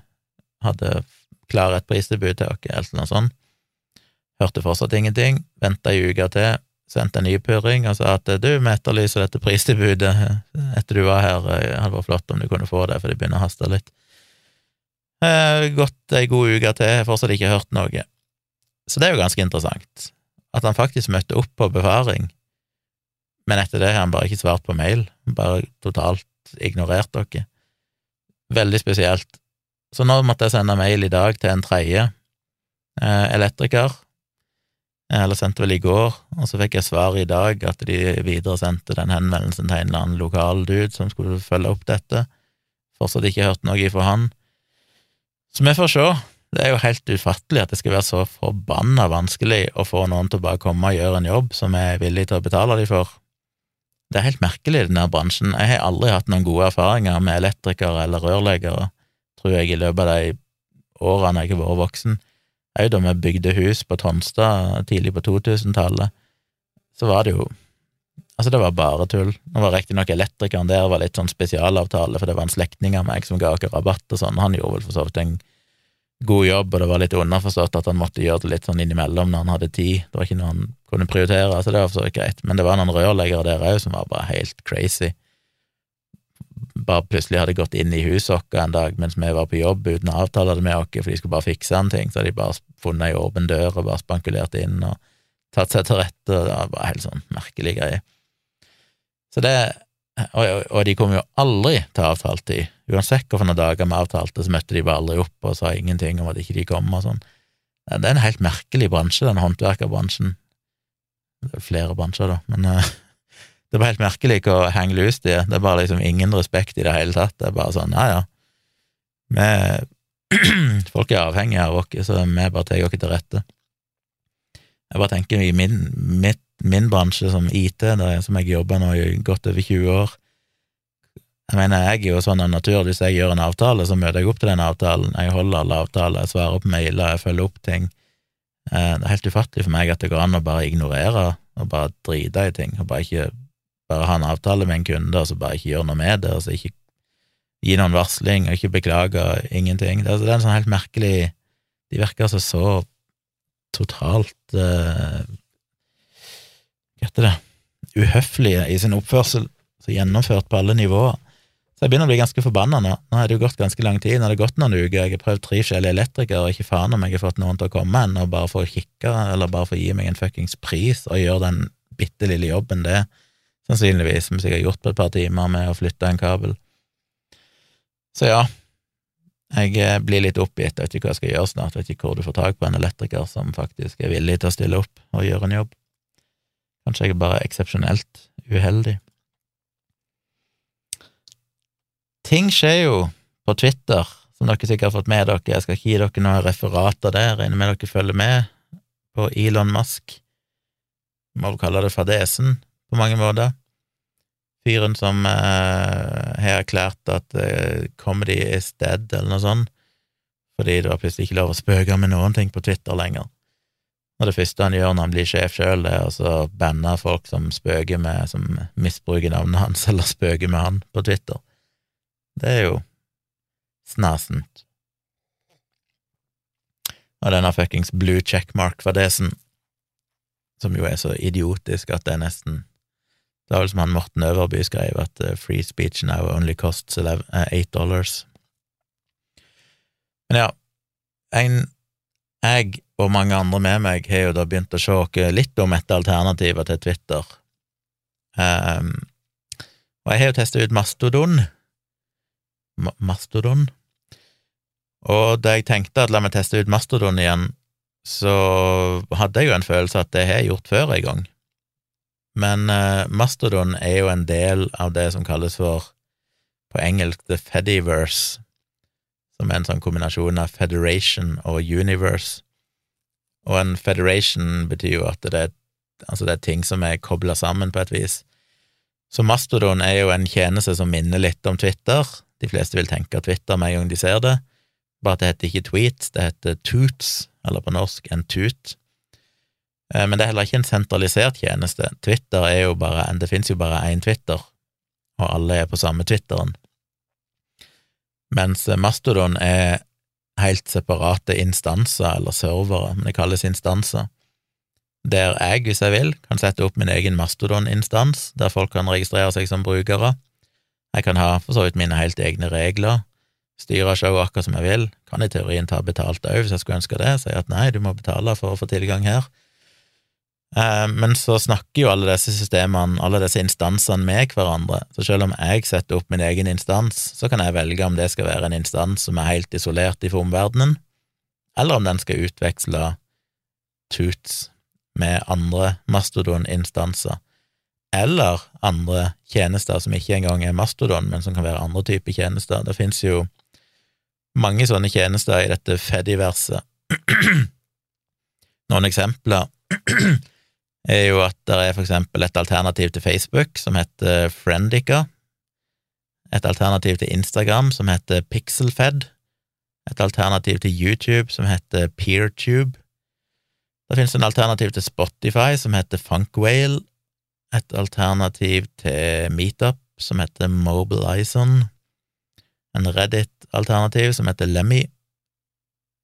hadde klar et pristilbud til oss, eller noe sånt. Hørte fortsatt ingenting, venta ei uke til, sendte en ny purring og sa at du, vi etterlyser dette pristilbudet etter du var her, det hadde vært flott om du kunne få det, for det begynner å haste litt. Eh, gått ei god uke til, fortsatt ikke hørt noe. Så det er jo ganske interessant at han faktisk møtte opp på befaring, men etter det har han bare ikke svart på mail, bare totalt ignorert dere. Veldig spesielt. Så nå måtte jeg sende mail i dag til en tredje eh, elektriker, eh, eller sendte vel i går, og så fikk jeg svar i dag at de videre sendte den henvendelsen til en eller annen lokal dude som skulle følge opp dette. Fortsatt ikke hørt noe ifra han. Så vi får se. Det er jo helt ufattelig at det skal være så forbanna vanskelig å få noen til å bare komme og gjøre en jobb som jeg er villig til å betale dem for. Det er helt merkelig i denne bransjen. Jeg har aldri hatt noen gode erfaringer med elektrikere eller rørleggere, tror jeg, i løpet av de årene jeg har vært voksen. Òg da vi bygde hus på Tonstad tidlig på 2000-tallet, så var det jo Altså, det var bare tull. Nå var riktignok elektrikeren der var litt sånn spesialavtale, for det var en slektning av meg som ga oss rabatt og sånn. Han gjorde vel for så vidt en god jobb, og det var litt underforstått at han måtte gjøre det litt sånn innimellom når han hadde tid. Det var ikke noe han kunne prioritere, så det var for så vidt greit. Men det var noen rørleggere der òg som var bare helt crazy. Bare plutselig hadde gått inn i huset vårt en dag mens vi var på jobb uten å avtale det med oss, for de skulle bare fikse en ting. Så hadde de bare funnet ei åpen dør og bare spankulert inn og tatt seg til rette, og det var bare helt sånn merkelig greie. Så det og, og de kom jo aldri til avtalt tid. Uansett hvilke dager vi avtalte, så møtte de bare aldri opp og sa ingenting om at ikke de kom og sånn. Det er en helt merkelig bransje, den håndverkerbransjen. Det er flere bransjer, da, men uh, det er bare helt merkelig hvor hengeløst de er. Det er bare liksom ingen respekt i det hele tatt. Det er bare sånn, ja ja, vi, folk er avhengige av oss, så vi bare tar oss til rette. Jeg bare tenker i min, mitt, min bransje som IT, der, som jeg jobber nå i godt over 20 år Jeg mener, jeg er jo sånn av natur, hvis jeg gjør en avtale, så møter jeg opp til den avtalen, jeg holder alle avtaler, jeg svarer på mailer, jeg følger opp ting. Eh, det er helt ufattelig for meg at det går an å bare ignorere og bare drite i ting, og bare ikke bare ha en avtale med en kunde, og så bare ikke gjøre noe med det, og så ikke gi noen varsling og ikke beklage ingenting. Det er, en sånn helt merkelig De virker altså så totalt Hva heter det Uhøflige i sin oppførsel, så gjennomført på alle nivåer. Så jeg begynner å bli ganske forbanna nå. Nå har det jo gått ganske lang tid, nå har det gått noen uker, jeg har prøvd tre forskjellige elektrikere, og ikke faen om jeg har fått noen til å komme ennå, bare for å kikke, eller bare for å gi meg en fuckings pris og gjøre den bitte lille jobben det sannsynligvis, som jeg har gjort på et par timer med å flytte en kabel. Så ja, jeg eh, blir litt oppgitt, vet ikke hva jeg skal gjøre snart, vet ikke hvor du får tak på en elektriker som faktisk er villig til å stille opp og gjøre en jobb. Kanskje jeg er bare eksepsjonelt uheldig. Ting skjer jo på Twitter, som dere sikkert har fått med dere. Jeg skal ikke gi dere noen referater der, regner med dere følger med på Elon Musk. Må vel kalle det fadesen på mange måter fyren som eh, har erklært at eh, comedy is dead, eller noe sånt, fordi det var plutselig ikke lov å spøke med noen ting på Twitter lenger. Og det første han gjør når han blir sjef sjøl, er å banne folk som spøker med, som misbruker navnet hans, eller spøker med han på Twitter. Det er jo snasent. Og denne fuckings blue checkmark-fadesen, som jo er så idiotisk at det er nesten det var vel som han Morten Øverby skrev, at uh, free speech now only costs uh, eight dollars. Men ja, en, jeg og mange andre med meg har jo da begynt å se litt om etter alternativer til Twitter. Um, og jeg har jo testa ut Mastodon. Ma Mastodon. Og da jeg tenkte at la meg teste ut Mastodon igjen, så hadde jeg jo en følelse at det har jeg gjort før en gang. Men uh, Mastodon er jo en del av det som kalles for, på engelsk, the Fediverse, som er en sånn kombinasjon av federation og universe. Og en federation betyr jo at det er, altså det er ting som er kobla sammen på et vis. Så Mastodon er jo en tjeneste som minner litt om Twitter. De fleste vil tenke Twitter med en gang de ser det, bare at det heter ikke tweets, det heter toots, eller på norsk en tut. Eh, men det er heller ikke en sentralisert tjeneste. Twitter er jo bare Det finnes jo bare én Twitter, og alle er på samme Twitteren. Mens Mastodon er helt separate instanser, eller servere, men det kalles instanser, der jeg, hvis jeg vil, kan sette opp min egen Mastodon-instans, der folk kan registrere seg som brukere. Jeg kan ha for så vidt mine helt egne regler, styre showet akkurat som jeg vil, kan i teorien ta betalt òg, hvis jeg skulle ønske det, si at nei, du må betale for å få tilgang her. Eh, men så snakker jo alle disse systemene, alle disse instansene med hverandre, så selv om jeg setter opp min egen instans, så kan jeg velge om det skal være en instans som er helt isolert fra omverdenen, eller om den skal utveksle toots med andre Mastodon-instanser, eller andre tjenester som ikke engang er Mastodon, men som kan være andre typer tjenester. Det finnes jo mange sånne tjenester i dette Fediverset. Noen eksempler er jo at det er for eksempel et alternativ til Facebook som heter Friendica, et alternativ til Instagram som heter Pixelfed, et alternativ til YouTube som heter PeerTube. Det finnes en alternativ til Spotify som heter Funkwhale, et alternativ til Meetup som heter Mobilizon, en Reddit-alternativ som heter Lemmy,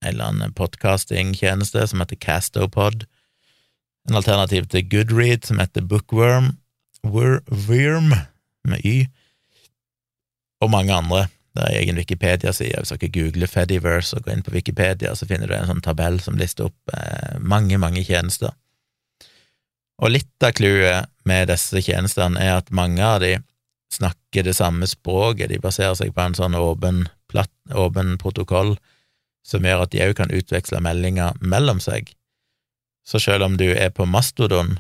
en eller annen podkastingtjeneste som heter Castopod, en alternativ til Goodread som heter Bookworm, Worm, med Y, og mange andre. Det er egen Wikipedia-side. Hvis dere googler Fediverse og går inn på Wikipedia, så finner du en sånn tabell som lister opp eh, mange, mange tjenester. Og litt av clouet med disse tjenestene er at mange av de snakker det samme språket, de baserer seg på en sånn åpen, platt, åpen protokoll som gjør at de òg kan utveksle meldinger mellom seg. Så selv om du er på Mastodon,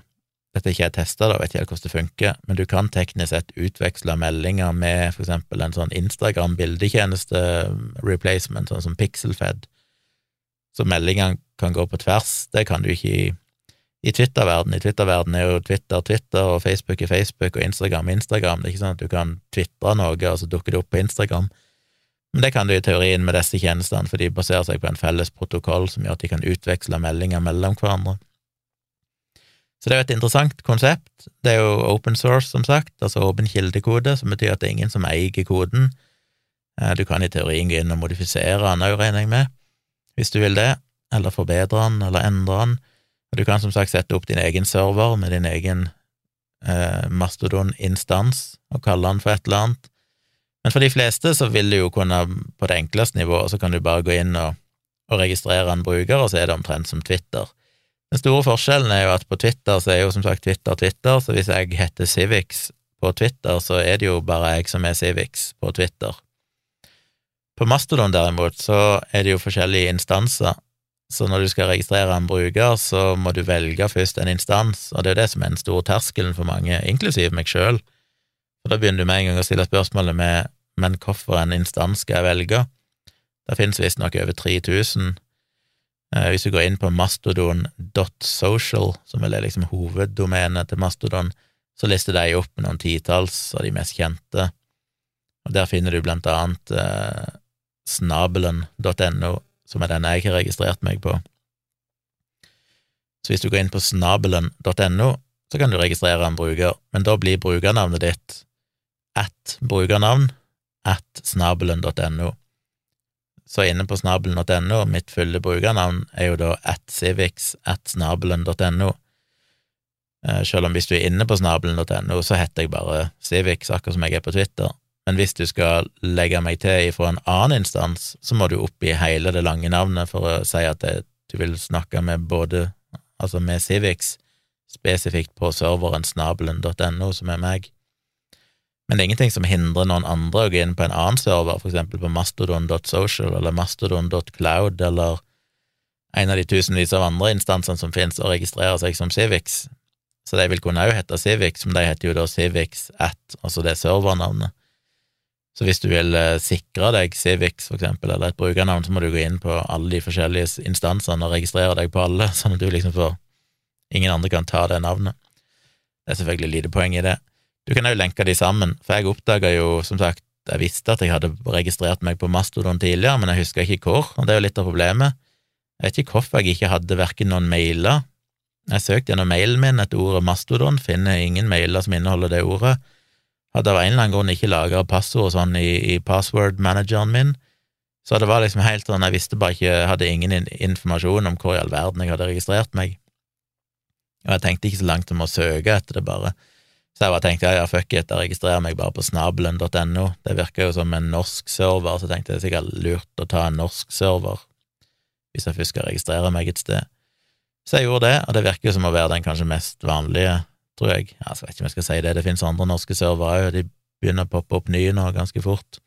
dette er ikke jeg testa, da, vet ikke helt hvordan det funker, men du kan teknisk sett utveksle meldinger med for eksempel en sånn Instagram-bildetjeneste replacement, sånn som Pixelfed, så meldingene kan gå på tvers. Det kan du ikke i i Twitter-verden. I Twitter-verden er jo Twitter Twitter, og Facebook er Facebook, og Instagram Instagram. Det er ikke sånn at du kan tvitre noe, og så dukker det opp på Instagram. Men det kan du i teorien med disse tjenestene, for de baserer seg på en felles protokoll som gjør at de kan utveksle meldinger mellom hverandre. Så det er jo et interessant konsept. Det er jo open source, som sagt, altså åpen kildekode, som betyr at det er ingen som eier koden. Eh, du kan i teorien gå inn og modifisere den òg, regner jeg med, hvis du vil det, eller forbedre den, eller endre den. Og du kan som sagt sette opp din egen server med din egen eh, Mastodon-instans og kalle den for et eller annet. Men for de fleste så vil du jo kunne, på det enkleste nivået, så kan du bare gå inn og, og registrere en bruker, og så er det omtrent som Twitter. Den store forskjellen er jo at på Twitter så er jo som sagt Twitter Twitter, så hvis jeg heter Civics på Twitter, så er det jo bare jeg som er Civics på Twitter. På Mastodon derimot så er det jo forskjellige instanser så når du skal registrere en bruker, så må du velge først en instans, og det er jo det som er den store terskelen for mange, inklusiv meg sjøl. For da begynner du med en gang å stille spørsmålet med men hvorfor en instans skal jeg velge? Det finnes visstnok over 3000. Eh, hvis du går inn på mastodon.social, som vel er liksom hoveddomenet til Mastodon, så lister de opp noen titalls av de mest kjente, og der finner du blant annet eh, snabelen.no, som er den jeg har registrert meg på. Så hvis du går inn på snabelen.no, så kan du registrere en bruker, men da blir brukernavnet ditt at brukernavn at snabelen.no. Så inne på snabelen.no, mitt fulle brukernavn er jo da at civics at snabelen.no. Eh, selv om hvis du er inne på snabelen.no, så heter jeg bare Civics, akkurat som jeg er på Twitter. Men hvis du skal legge meg til fra en annen instans, så må du oppgi hele det lange navnet for å si at det, du vil snakke med både, altså med Civics, spesifikt på serveren snabelen.no, som er meg. Men det er ingenting som hindrer noen andre å gå inn på en annen server, for eksempel på mastodon.social eller mastodon.cloud eller en av de tusenvis av andre instansene som finnes, og registrerer seg som Civics. Så de vil kunne òg hete Civics, men de heter jo da Civics at, altså det servernavnet. Så hvis du vil eh, sikre deg Civix, for eksempel, eller et brukernavn, så må du gå inn på alle de forskjellige instansene og registrere deg på alle, sånn at du liksom får Ingen andre kan ta det navnet. Det er selvfølgelig lite poeng i det. Du kan òg lenke de sammen, for jeg oppdaga jo, som sagt, jeg visste at jeg hadde registrert meg på Mastodon tidligere, men jeg huska ikke hvor, og det er jo litt av problemet. Jeg vet ikke hvorfor jeg ikke hadde verken noen mailer Jeg søkte gjennom mailen min etter ordet Mastodon, finner ingen mailer som inneholder det ordet hadde av en eller annen grunn ikke lagra passord sånn i, i password-manageren min, så det var liksom helt sånn, jeg visste bare ikke, jeg hadde ingen informasjon om hvor i all verden jeg hadde registrert meg, og jeg tenkte ikke så langt om å søke etter det, bare. Så jeg bare tenkte ja, ja, fuck it, jeg registrerer meg bare på snabelen.no, det virker jo som en norsk server, så tenkte jeg det er sikkert lurt å ta en norsk server hvis jeg først skal registrere meg et sted. Så jeg gjorde det, og det virker jo som å være den kanskje mest vanlige tror jeg. Altså, jeg vet ikke om jeg skal si det, det finnes andre norske servere òg, de begynner å poppe opp nye nå ganske fort.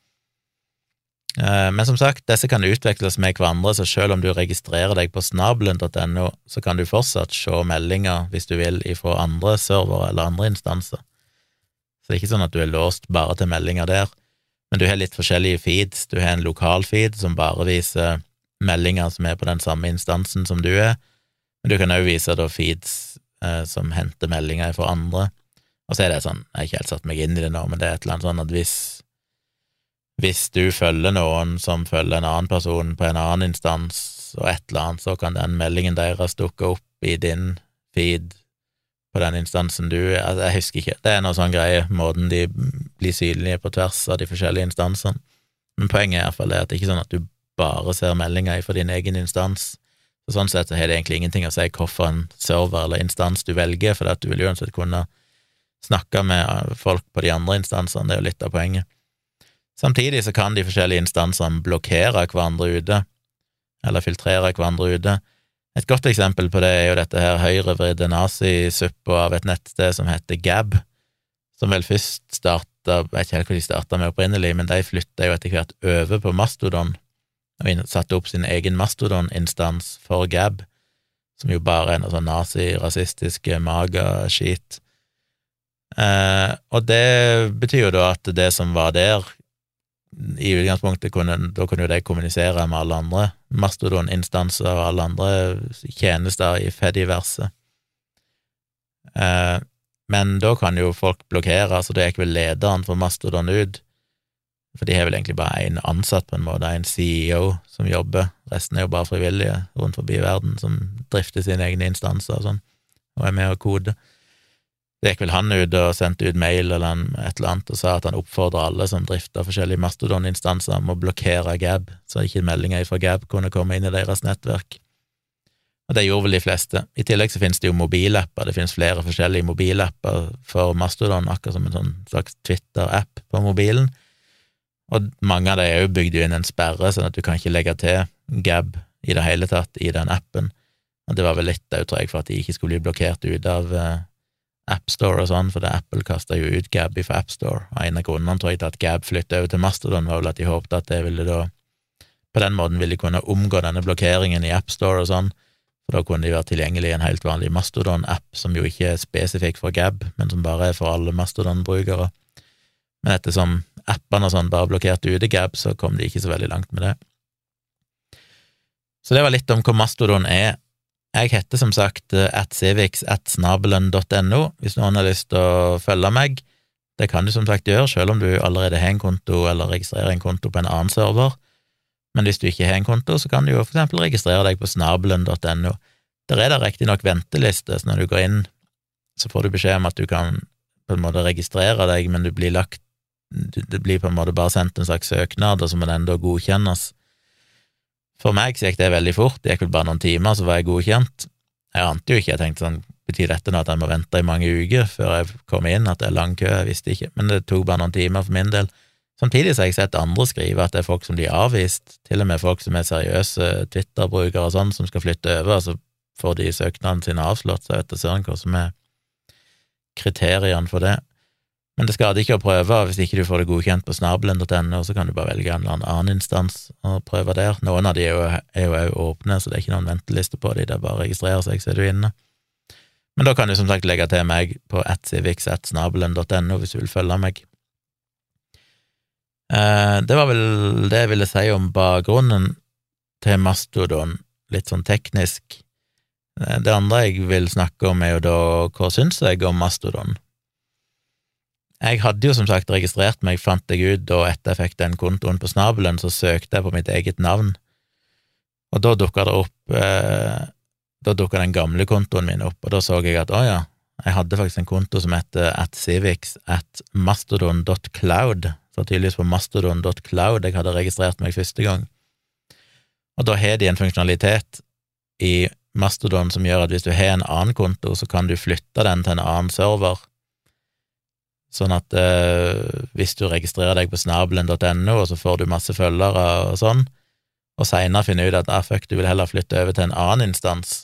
Eh, men som sagt, disse kan utveksles med hverandre, så selv om du registrerer deg på snabelen.no, så kan du fortsatt se meldinger, hvis du vil, ifra andre servere eller andre instanser. Så det er ikke sånn at du er låst bare til meldinger der, men du har litt forskjellige feeds. Du har en lokal feed som bare viser meldinger som er på den samme instansen som du er, men du kan også vise da feeds eh, som henter meldinger fra andre. Og så er det sånn, jeg har ikke helt satt meg inn i det nå, men det er et eller annet sånn at hvis hvis du følger noen som følger en annen person på en annen instans, og et eller annet, så kan den meldingen deres dukke opp i din feed på den instansen du er altså, Jeg husker ikke, det er noe sånn greie, måten de blir synlige på tvers av de forskjellige instansene. Men poenget er iallfall at det er ikke sånn at du bare ser meldinger fra din egen instans, så sånn sett så har det egentlig ingenting å si hvorfor en server eller instans du velger, for at du vil uansett kunne snakke med folk på de andre instansene, det er jo litt av poenget. Samtidig så kan de forskjellige instansene blokkere hverandre ute, eller filtrere hverandre ute. Et godt eksempel på det er jo dette her høyrevridde nazisuppa av et nettsted som heter Gab, som vel først start, starta Jeg vet ikke helt hva de starta med opprinnelig, men de flytta jo etter hvert over på Mastodon og satte opp sin egen Mastodon-instans for Gab, som jo bare er noe sånn nazi-rasistiske maga-skit. Eh, og det betyr jo da at det som var der, i utgangspunktet kunne, da kunne jo de kommunisere med alle andre Mastodon-instanser og alle andre tjenester i Fediverset. Eh, men da kan jo folk blokkere, så da gikk vel lederen for Mastodon ut, for de har vel egentlig bare én ansatt, på en måte, en CEO som jobber, resten er jo bare frivillige rundt forbi verden som drifter sine egne instanser og sånn, og er med og koder. Det gikk vel han ut og sendte ut mail eller et eller annet og sa at han oppfordrer alle som drifter forskjellige Mastodon-instanser om å blokkere Gab, så ikke meldinger fra Gab kunne komme inn i deres nettverk. Og det gjorde vel de fleste. I tillegg så finnes det jo mobilapper, det finnes flere forskjellige mobilapper for Mastodon, akkurat som en sånn slags Twitter-app på mobilen, og mange av dem er jo bygd inn en sperre, sånn at du kan ikke legge til Gab i det hele tatt i den appen. Og det var vel litt òg, tror jeg, for at de ikke skulle bli blokkert ut av uh, AppStore og sånn, for det Apple kasta jo ut Gab for AppStore, og en av grunnene tror jeg til at Gab flytta over til Mastodon, var vel at de håpte at det ville da På den måten ville kunne omgå denne blokkeringen i AppStore og sånn, for da kunne de vært tilgjengelig i en helt vanlig Mastodon-app, som jo ikke er spesifikk for Gab, men som bare er for alle Mastodon-brukere. Men ettersom appene og sånn bare blokkerte ute Gab, så kom de ikke så veldig langt med det. Så det var litt om hvor Mastodon er. Jeg heter som sagt eh, atcivix.snabelen.no, hvis noen har lyst til å følge meg. Det kan du som sagt gjøre, selv om du allerede har en konto eller registrerer en konto på en annen server. Men hvis du ikke har en konto, så kan du jo for eksempel registrere deg på snabelen.no. Der er det riktignok venteliste, så når du går inn, så får du beskjed om at du kan på en måte registrere deg, men du blir lagt Det blir på en måte bare sendt en slags søknad, og så må den da godkjennes. For meg så gikk det veldig fort, det gikk vel bare noen timer, så var jeg godkjent. Jeg ante jo ikke, jeg tenkte sånn, betyr dette nå at jeg må vente i mange uker før jeg kommer inn, at det er lang kø, jeg visste ikke, men det tok bare noen timer for min del. Samtidig så har jeg sett andre skrive at det er folk som har avvist, til og med folk som er seriøse Twitter-brukere og sånn, som skal flytte over, og så får de søknaden sin avslått, så jeg vet da søren hva som er kriteriene for det. Men det skader ikke å prøve, hvis ikke du får det godkjent på snabelen.no, så kan du bare velge en eller annen instans og prøve der. Noen av de er jo òg åpne, så det er ikke noen venteliste på de, det er bare å registrere seg, så er du inne. Men da kan du som sagt legge til meg på atcivix.snabelen.no hvis du vil følge meg. Eh, det var vel det jeg ville si om bakgrunnen til Mastodon, litt sånn teknisk. Eh, det andre jeg vil snakke om, er jo da hva syns jeg om Mastodon? Jeg hadde jo som sagt registrert meg, fant jeg ut og etter jeg fikk den kontoen på snabelen, så søkte jeg på mitt eget navn, og da dukka det opp eh, Da dukka den gamle kontoen min opp, og da så jeg at å ja, jeg hadde faktisk en konto som heter at civics at mastodon.cloud, så tydeligvis på mastodon.cloud jeg hadde registrert meg første gang. Og da har de en funksjonalitet i Mastodon som gjør at hvis du har en annen konto, så kan du flytte den til en annen server Sånn at eh, hvis du registrerer deg på snabelen.no, og så får du masse følgere og sånn, og seinere finner ut at ah, fuck, du vil heller flytte over til en annen instans,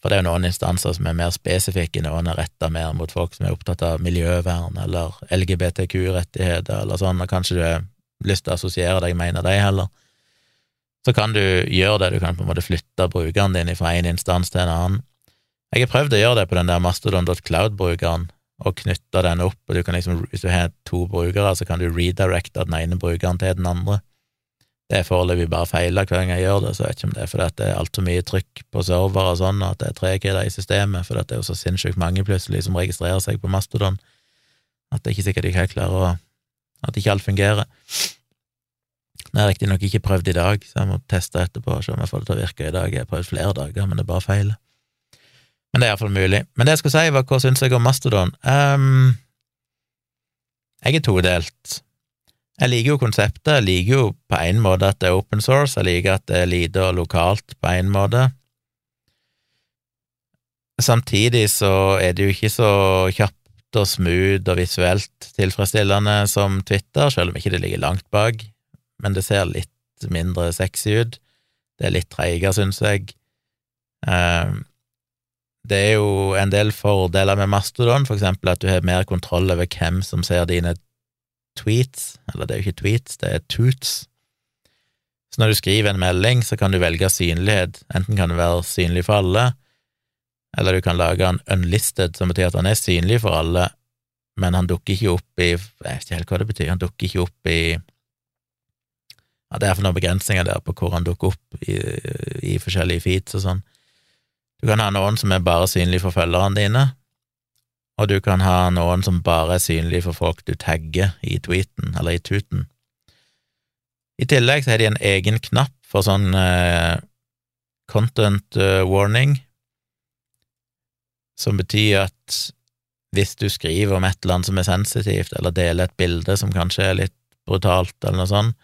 for det er jo noen instanser som er mer spesifikke, noen er retta mer mot folk som er opptatt av miljøvern eller LGBTQ-rettigheter eller sånn, og kanskje du har lyst til å assosiere deg med en av de heller, så kan du gjøre det, du kan på en måte flytte brukeren din fra en instans til en annen. Jeg har prøvd å gjøre det på den der mastodon.cloud-brukeren, og knytte den opp, og du kan liksom, hvis du har to brukere, så kan du redirecte den ene brukeren til den andre. Det er foreløpig bare feila hver gang jeg gjør det, så jeg vet ikke om det er fordi det er altfor mye trykk på server og sånn, og at det er tregheter i systemet, for det er jo så sinnssykt mange plutselig som registrerer seg på Mastodon, at det er ikke sikkert de helt klarer å At ikke alt fungerer. Det har riktignok ikke prøvd i dag, så jeg må teste etterpå og se om jeg får det til å virke i dag. Jeg har prøvd flere dager, men det er bare feil. Men det er iallfall mulig. Men det jeg skulle si, var hva syns jeg om Mastodon? Um, jeg er todelt. Jeg liker jo konseptet, jeg liker jo på en måte at det er open source, jeg liker at det er lite og lokalt på en måte. Samtidig så er det jo ikke så kjapt og smooth og visuelt tilfredsstillende som Twitter, selv om ikke det ligger langt bak, men det ser litt mindre sexy ut. Det er litt treigere, syns jeg. Um, det er jo en del fordeler med Mastodon, for eksempel at du har mer kontroll over hvem som ser dine tweets, eller det er jo ikke tweets, det er toots. Så når du skriver en melding, så kan du velge synlighet, enten kan det være synlig for alle, eller du kan lage en unlisted, som betyr at han er synlig for alle, men han dukker ikke opp i Jeg vet ikke helt hva det betyr, han dukker ikke opp i ja, Det er for noen begrensninger der på hvor han dukker opp i, i forskjellige feeds og sånn. Du kan ha noen som er bare synlig for følgerne dine, og du kan ha noen som bare er synlig for folk du tagger i tweeten, eller i tuten. I tillegg så har de en egen knapp for sånn eh, content eh, warning, som betyr at hvis du skriver om et eller annet som er sensitivt, eller deler et bilde som kanskje er litt brutalt, eller noe sånt,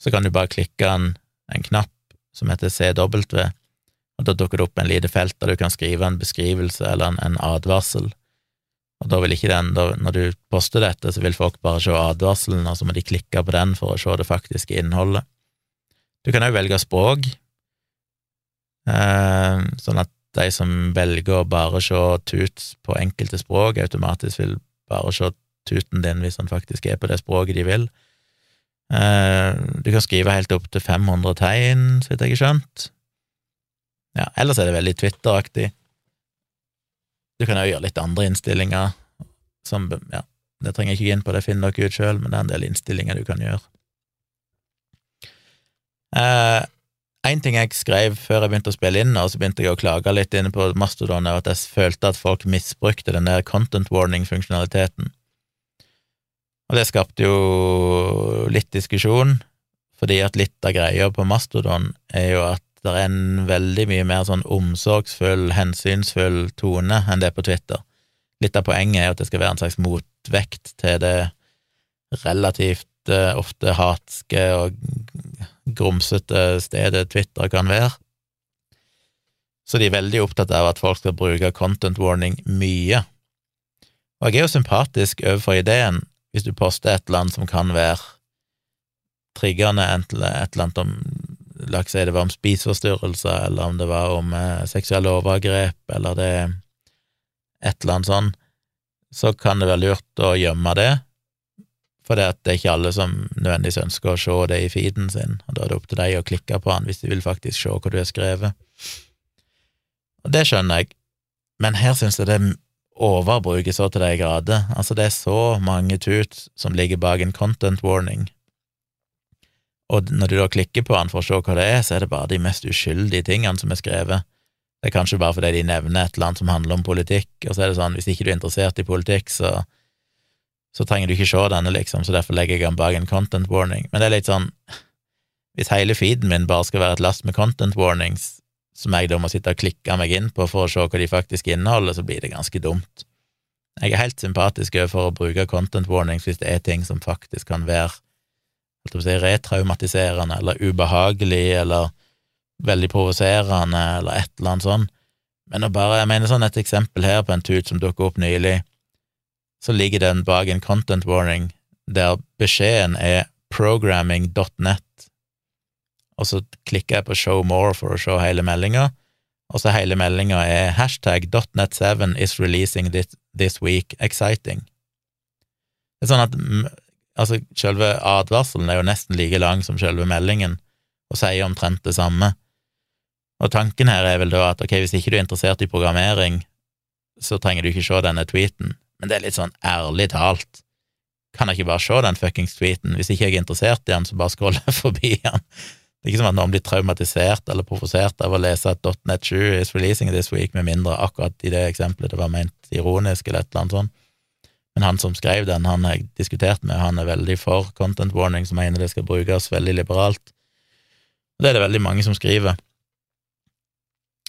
så kan du bare klikke en, en knapp som heter CW, og da dukker det opp en lite felt der du kan skrive en beskrivelse eller en, en advarsel. Og da vil ikke den, da, når du poster dette, så vil folk bare se advarselen, og så må de klikke på den for å se det faktiske innholdet. Du kan òg velge språk, eh, sånn at de som velger å bare se tuts på enkelte språk, automatisk vil bare se tuten din hvis han faktisk er på det språket de vil. Eh, du kan skrive helt opp til 500 tegn, så vidt jeg har skjønt. Ja, ellers er det veldig Twitter-aktig. Du kan òg gjøre litt andre innstillinger, som Ja, det trenger jeg ikke gå inn på, det finner dere ut sjøl, men det er en del innstillinger du kan gjøre. Eh, en ting jeg skrev før jeg begynte å spille inn, og så begynte jeg å klage litt inne på Mastodon, er at jeg følte at folk misbrukte den der content warning-funksjonaliteten. Og det skapte jo litt diskusjon, fordi at litt av greia på Mastodon er jo at det er en veldig mye mer sånn omsorgsfull, hensynsfull tone enn det er på Twitter. Litt av poenget er at det skal være en slags motvekt til det relativt uh, ofte hatske og grumsete stedet Twitter kan være. Så de er veldig opptatt av at folk skal bruke content warning mye. Og jeg er jo sympatisk overfor ideen, hvis du poster et eller annet som kan være triggende, et eller annet om La oss si det var om spiseforstyrrelser, eller om det var om eh, seksuelle overgrep, eller det et eller annet sånn, så kan det være lurt å gjemme det, for det, er ikke alle som nødvendigvis ønsker å se det i feeden sin, og da er det opp til deg å klikke på den hvis de vil faktisk se hva du har skrevet. Og det skjønner jeg, men her synes jeg det overbruker så til de grader. Altså, det er så mange tut som ligger bak en content warning, og når du da klikker på den for å se hva det er, så er det bare de mest uskyldige tingene som er skrevet. Det er kanskje bare fordi de nevner et eller annet som handler om politikk, og så er det sånn, hvis ikke du er interessert i politikk, så så trenger du ikke se denne, liksom, så derfor legger jeg den bak en content warning. Men det er litt sånn, hvis hele feeden min bare skal være et last med content warnings, som jeg da må sitte og klikke meg inn på for å se hva de faktisk inneholder, så blir det ganske dumt. Jeg er helt sympatisk overfor å bruke content warnings hvis det er ting som faktisk kan være retraumatiserende eller ubehagelig eller veldig provoserende eller et eller annet sånt. Men å bare, jeg mener sånn et eksempel her på en tut som dukket opp nylig, så ligger den bak en content warning der beskjeden er programming.net, og så klikker jeg på show more for å se hele meldinga, og så hele meldinga er hashtag .net7 is releasing this, this week exciting. Det er sånn at altså, selve advarselen er jo nesten like lang som selve meldingen, og sier omtrent det samme. Og tanken her er vel da at ok, hvis ikke du er interessert i programmering, så trenger du ikke se denne tweeten, men det er litt sånn ærlig talt. Kan jeg ikke bare se den fuckings tweeten? Hvis ikke jeg er interessert i den, så bare scroller jeg forbi den. Det er ikke som at noen blir traumatisert eller provosert av å lese at .net 7 is releasing this week, med mindre akkurat i det eksempelet det var ment ironisk eller et eller annet sånt. Men han som skrev den, han har jeg diskutert med, han er veldig for content warning, som mener det skal brukes veldig liberalt. Og det er det veldig mange som skriver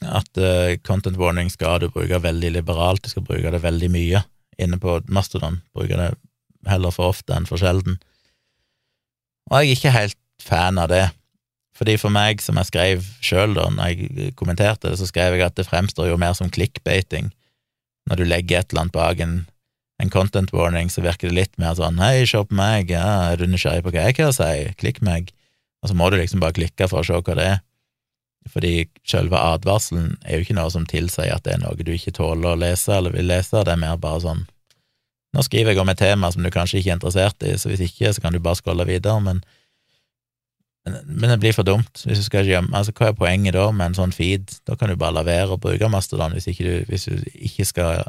at uh, content warning skal du bruke veldig liberalt, du skal bruke det veldig mye inne på Mastodon. Bruker det heller for ofte enn for sjelden. Og jeg er ikke helt fan av det, fordi for meg, som jeg skrev sjøl da jeg kommenterte det, så skrev jeg at det fremstår jo mer som clickbating. Når du legger et eller annet bak en, en content warning, så virker det litt mer sånn hei, se på meg, ja, er du nysgjerrig på hva jeg har å si, klikk meg, og så må du liksom bare klikke for å se hva det er. Fordi selve advarselen er jo ikke noe som tilsier at det er noe du ikke tåler å lese eller vil lese, det er mer bare sånn Nå skriver jeg om et tema som du kanskje ikke er interessert i, så hvis ikke, så kan du bare scrolle videre, men, men, men det blir for dumt. Hvis du skal gjemme Altså, hva er poenget da med en sånn feed? Da kan du bare la være å bruke Mastodon hvis, hvis du ikke skal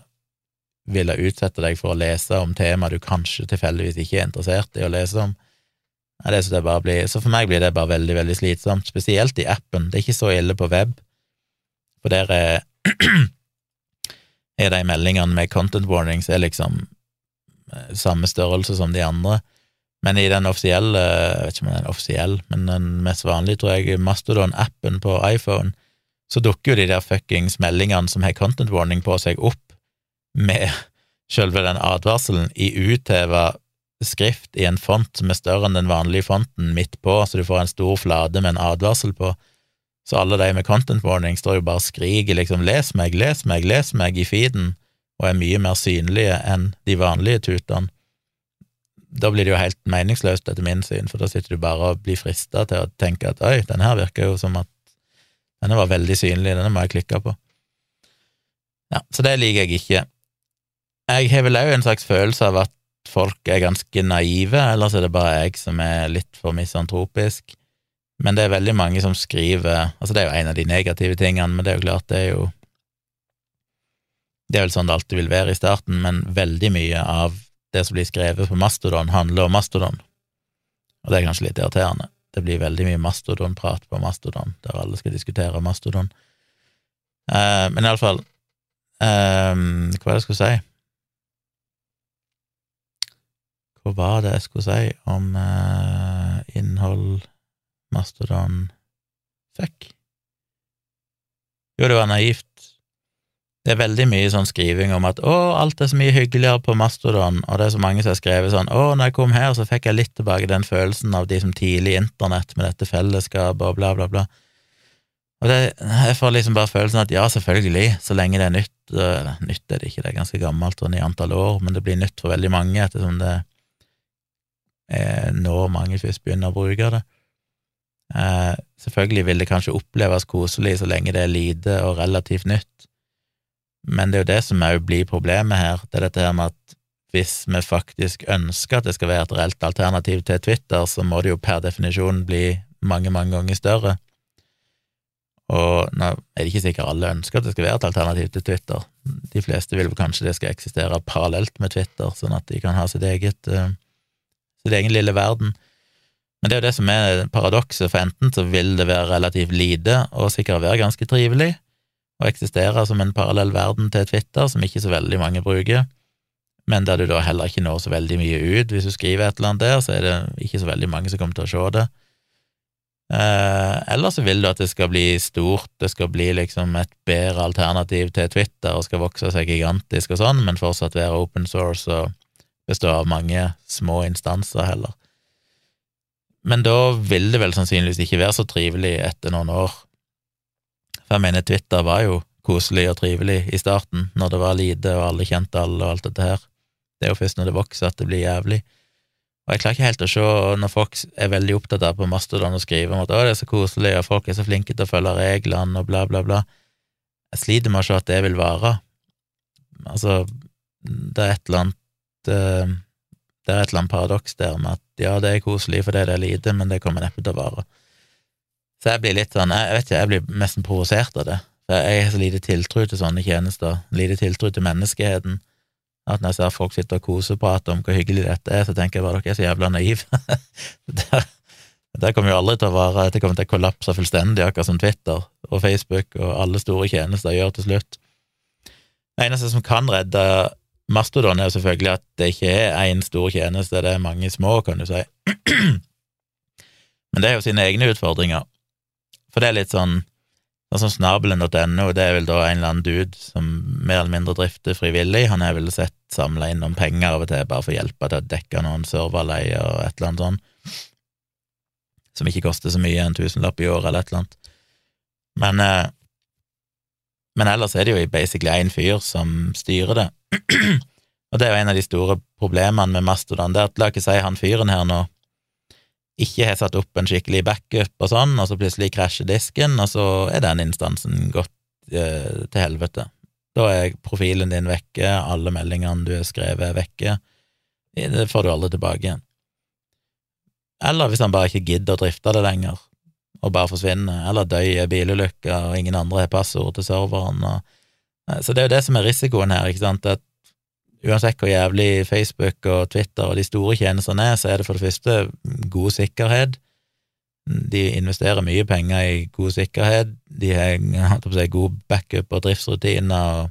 ville utsette deg for å lese om tema du kanskje tilfeldigvis ikke er interessert i å lese om. Det det blir, så for meg blir det bare veldig, veldig slitsomt, spesielt i appen. Det er ikke så ille på web, for der er, er de meldingene med content warnings er liksom Eh, samme størrelse som de andre. Men i den offisielle, jeg vet ikke om den er offisiell, men den mest vanlige, tror jeg, Mastodon-appen på iPhone, så dukker jo de der fuckings meldingene som har content warning på seg, opp med sjølve den advarselen i utheva skrift i en font som er større enn den vanlige fonten midt på, så du får en stor flate med en advarsel på. Så alle de med content warning står jo bare og skriker liksom 'les meg, les meg, les meg' i feeden, og er mye mer synlige enn de vanlige tutene, da blir det jo helt meningsløst, etter min syn, for da sitter du bare og blir frista til å tenke at oi, denne her virker jo som at denne var veldig synlig, denne må jeg klikke på. Ja, så det liker jeg ikke. Jeg har vel òg en slags følelse av at folk er ganske naive, ellers er det bare jeg som er litt for misantropisk. Men det er veldig mange som skriver Altså, det er jo en av de negative tingene, men det er jo klart, det er jo det er vel sånn det alltid vil være i starten, men veldig mye av det som blir skrevet på Mastodon, handler om Mastodon, og det er kanskje litt irriterende. Det blir veldig mye Mastodon-prat på Mastodon, der alle skal diskutere Mastodon. Uh, men iallfall uh, eh, Hva var det jeg skulle si? Hva var det jeg skulle si om eh, innhold Mastodon fikk? Jo, det var naivt det er veldig mye sånn skriving om at å, alt er så mye hyggeligere på Mastodon, og det er så mange som har skrevet sånn å, når jeg kom her, så fikk jeg litt tilbake den følelsen av de som tidlig internett med dette fellesskapet og bla, bla, bla. Og det, jeg får liksom bare følelsen at ja, selvfølgelig, så lenge det er nytt Eller nytt er det ikke, det er ganske gammelt sånn i antall år, men det blir nytt for veldig mange ettersom det er nå mange først begynner å bruke det. Eh, selvfølgelig vil det kanskje oppleves koselig så lenge det er lite og relativt nytt men det er jo det som òg blir problemet her, det er dette her med at hvis vi faktisk ønsker at det skal være et reelt alternativ til Twitter, så må det jo per definisjon bli mange, mange ganger større. Og nå er det ikke sikkert alle ønsker at det skal være et alternativ til Twitter. De fleste vil kanskje det skal eksistere parallelt med Twitter, sånn at de kan ha sitt eget, uh, sitt egen lille verden. Men det er jo det som er paradokset, for enten så vil det være relativt lite og sikkert være ganske trivelig, å eksistere som en parallell verden til Twitter, som ikke så veldig mange bruker, men der du da heller ikke når så veldig mye ut. Hvis du skriver et eller annet der, så er det ikke så veldig mange som kommer til å se det. Eh, eller så vil du at det skal bli stort, det skal bli liksom et bedre alternativ til Twitter og skal vokse seg gigantisk og sånn, men fortsatt være open source og bestå av mange små instanser heller. Men da vil det vel sannsynligvis ikke være så trivelig etter noen år for jeg mener, Twitter var jo koselig og trivelig i starten, når det var lite og alle kjente alle og alt dette her. Det er jo først når det vokser at det blir jævlig. Og jeg klarer ikke helt å se når folk er veldig opptatt av på Mastodon å skrive om at 'å, det er så koselig, og folk er så flinke til å følge reglene', og bla, bla, bla. Jeg sliter med å se at det vil vare. Altså, det er et eller annet eh, Det er et eller annet paradoks der med at ja, det er koselig fordi det er lite, men det kommer neppe til å vare. Så jeg blir litt sånn, jeg vet ikke, jeg blir nesten provosert av det. For jeg har så lite tiltro til sånne tjenester, lite tiltro til menneskeheten, at når jeg ser folk sitte og koseprate om hvor hyggelig dette er, så tenker jeg bare dere er så jævla naive. det, kommer jo aldri til å vare, det kommer til å kollapse fullstendig, akkurat som Twitter og Facebook og alle store tjenester gjør til slutt. Det eneste som kan redde Mastodon, er jo selvfølgelig at det ikke er én stor tjeneste, det er mange små, kan du si. Men det er jo sine egne utfordringer. For det er litt sånn Sånn snabelen.no, det er vel da en eller annen dude som mer eller mindre drifter frivillig. Han har vel sett samla inn noen penger av og til bare for å hjelpe til å dekke noen serverleie og et eller annet sånn, som ikke koster så mye, en tusenlapp i året eller et eller annet. Men, eh, men ellers er det jo basically én fyr som styrer det. og det er jo en av de store problemene med Mastodon, det er at la ikke si han fyren her nå ikke har satt opp en skikkelig backup og sånn, og så plutselig krasjer disken, og så er den instansen gått eh, til helvete. Da er profilen din vekke, alle meldingene du har skrevet, er vekke. Det får du aldri tilbake igjen. Eller hvis han bare ikke gidder å drifte det lenger, og bare forsvinner, eller dør i bilulykker, og ingen andre har passord til serveren. Og... Så det er jo det som er risikoen her, ikke sant, at uansett hvor jævlig Facebook og Twitter og de store tjenestene er, så er det for det første god sikkerhet. De investerer mye penger i god sikkerhet, de har si, god backup og driftsrutiner og,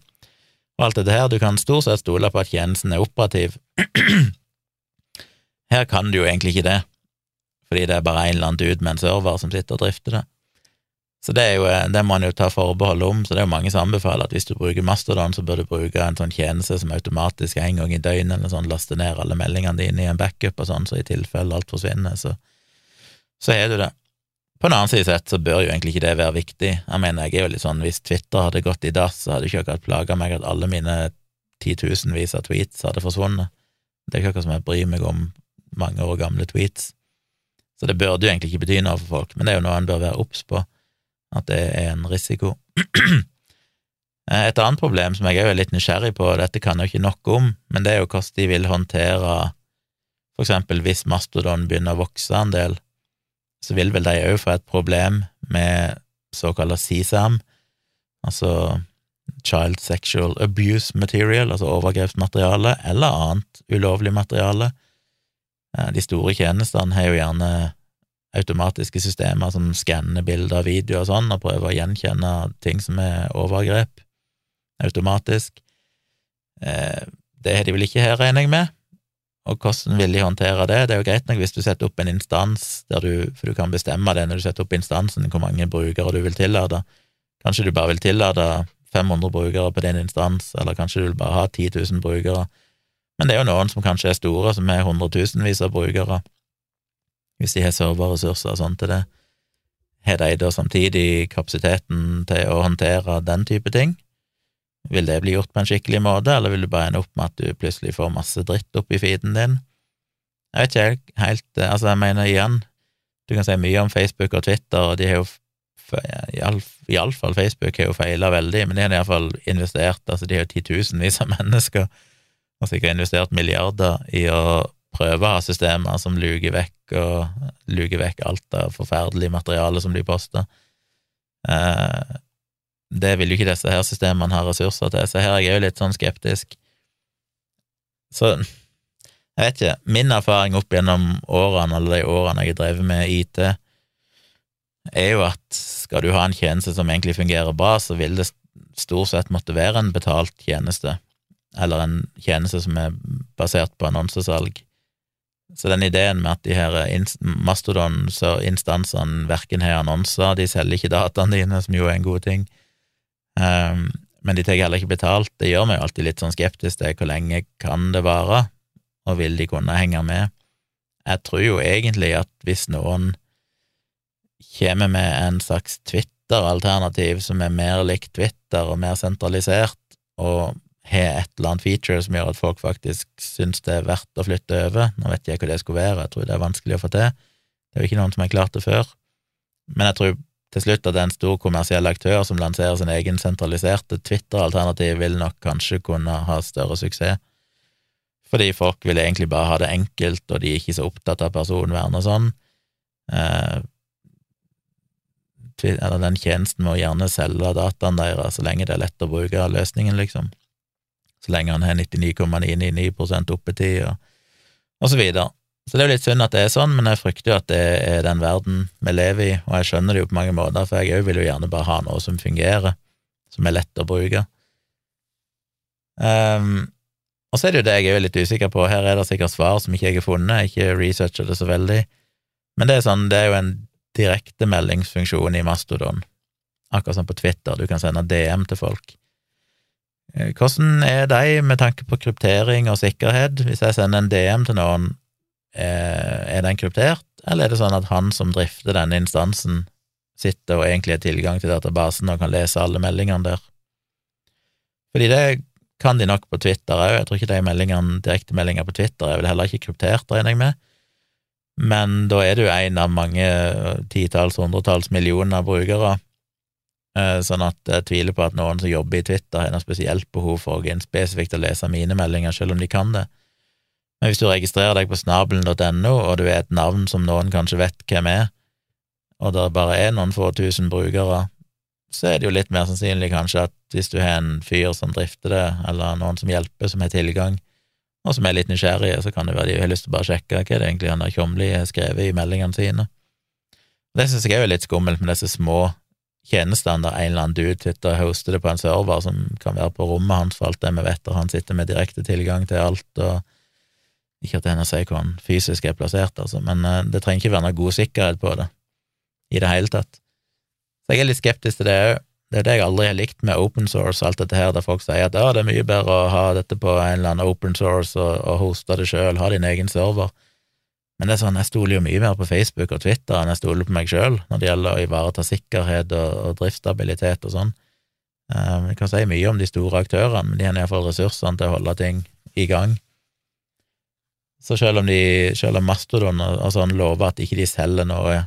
alt dette her. Du kan stort sett stole på at tjenesten er operativ. Her kan du jo egentlig ikke det, fordi det er bare en eller annen dude med en server som sitter og drifter det. Så det, er jo, det må man jo ta forbehold om, så det er jo mange som anbefaler at hvis du bruker Mastodon, så bør du bruke en sånn tjeneste som automatisk en gang i døgnet eller sånn laster ned alle meldingene dine i en backup og sånn, så i tilfelle alt forsvinner, så, så har du det. På en annen side sett så bør jo egentlig ikke det være viktig. Jeg mener, jeg er jo litt sånn, hvis Twitter hadde gått i dass, så hadde ikke akkurat plaga meg at alle mine titusenvis av tweets hadde forsvunnet. Det er ikke akkurat som jeg bryr meg om mange år gamle tweets. Så det burde jo egentlig ikke bety noe for folk, men det er jo noe en bør være obs på at det er en risiko. Et annet problem som jeg er litt nysgjerrig på, og dette kan jeg jo ikke nok om, men det er jo hvordan de vil håndtere for eksempel hvis mastodon begynner å vokse en del, så vil vel de òg få et problem med såkalt CSAM, altså Child Sexual Abuse Material, altså overgrepsmateriale, eller annet ulovlig materiale. Eh, de store tjenestene har jo gjerne automatiske systemer som skanner bilder og videoer og sånn, og prøver å gjenkjenne ting som er overgrep, automatisk. Eh, det har de vel ikke her, regner jeg med. Og hvordan vil de håndtere det? Det er jo greit nok hvis du setter opp en instans der du For du kan bestemme det når du setter opp instansen, hvor mange brukere du vil tillate. Kanskje du bare vil tillate 500 brukere på din instans, eller kanskje du vil bare ha 10 000 brukere. Men det er jo noen som kanskje er store, som har hundretusenvis av brukere hvis de har serverressurser og sånn til det, har de da samtidig kapasiteten til å håndtere den type ting? Vil det bli gjort på en skikkelig måte, eller vil du bare ende opp med at du plutselig får masse dritt opp i feeden din? Jeg vet ikke helt, altså jeg mener igjen, du kan si mye om Facebook og Twitter, og de har jo iallfall Facebook har jo feila veldig, men de har iallfall investert, altså de har titusenvis av mennesker, og sikkert investert milliarder i å prøve å ha systemer som luker vekk og luker vekk alt av forferdelig materiale som blir posta. Eh, det vil jo ikke disse her systemene ha ressurser til, så her er jeg jo litt sånn skeptisk. Så jeg vet ikke, min erfaring opp gjennom årene, alle de årene jeg har drevet med IT, er jo at skal du ha en tjeneste som egentlig fungerer bra, så vil det stort sett måtte være en betalt tjeneste, eller en tjeneste som er basert på annonsesalg. Så den ideen med at de her Mastodon-instansene verken har annonser, de selger ikke dataene dine, som jo er en god ting, um, men de tar heller ikke betalt, det gjør meg jo alltid litt sånn skeptisk til hvor lenge kan det vare, og vil de kunne henge med? Jeg tror jo egentlig at hvis noen kommer med en slags Twitter-alternativ som er mer likt Twitter og mer sentralisert, og har et eller annet feature som gjør at folk faktisk syns det er verdt å flytte over. Nå vet jeg hva det skulle være, jeg tror det er vanskelig å få til. Det er jo ikke noen som har klart det før. Men jeg tror til slutt at en stor kommersiell aktør som lanserer sin egen sentraliserte Twitter-alternativ, vil nok kanskje kunne ha større suksess. Fordi folk vil egentlig bare ha det enkelt, og de er ikke så opptatt av personvern og sånn. Eh, eller den tjenesten må gjerne selge dataen deres så lenge det er lett å bruke løsningen, liksom så lenge han har 99,999% oppetid, og, og så videre. Så det er jo litt synd at det er sånn, men jeg frykter jo at det er den verden vi lever i, og jeg skjønner det jo på mange måter, for jeg òg vil jo gjerne bare ha noe som fungerer, som er lett å bruke. Um, og så er det jo det jeg er litt usikker på, her er det sikkert svar som ikke jeg har funnet, jeg ikke researcher det så veldig, men det er sånn, det er jo en direktemeldingsfunksjon i Mastodon, akkurat som på Twitter, du kan sende DM til folk. Eh, hvordan er de med tanke på kryptering og sikkerhet? Hvis jeg sender en DM til noen, eh, er den kryptert, eller er det sånn at han som drifter denne instansen, sitter og egentlig har tilgang til databasen og kan lese alle meldingene der? Fordi det kan de nok på Twitter òg, jeg tror ikke de meldingene, direktemeldinger på Twitter er vel heller ikke kryptert, regner jeg med, men da er du en av mange titalls, hundretalls millioner brukere sånn at jeg tviler på at noen som jobber i Twitter, har noe spesielt behov for å gå inn spesifikt og lese mine meldinger, selv om de kan det. Men hvis du registrerer deg på snabelen.no, og du er et navn som noen kanskje vet hvem er, og det bare er noen få tusen brukere, så er det jo litt mer sannsynlig kanskje at hvis du har en fyr som drifter det, eller noen som hjelper, som har tilgang, og som er litt nysgjerrige, så kan det være de har lyst til å bare sjekke hva det egentlig han der Tjomli har skrevet i meldingene sine. Det synes jeg er jo litt skummelt med disse små tjenestene der en eller annen dude sitter og hoster det på en server som kan være på rommet hans for alt det vi vet, og han sitter med direkte tilgang til alt, og ikke at det er noe å si hvor han fysisk er plassert, altså, men uh, det trenger ikke være noe god sikkerhet på det i det hele tatt. Så jeg er litt skeptisk til det òg. Det er det jeg aldri har likt med open source, alt dette her, der folk sier at det er mye bedre å ha dette på en eller annen open source og, og hoste det sjøl, ha din egen server. Men det er sånn, jeg stoler jo mye mer på Facebook og Twitter enn jeg stoler på meg sjøl når det gjelder å ivareta sikkerhet og, og driftsstabilitet og sånn. Um, jeg kan si mye om de store aktørene, men de har iallfall ressursene til å holde ting i gang. Så selv om, de, om Mastodon sånn lover at ikke de selger noe,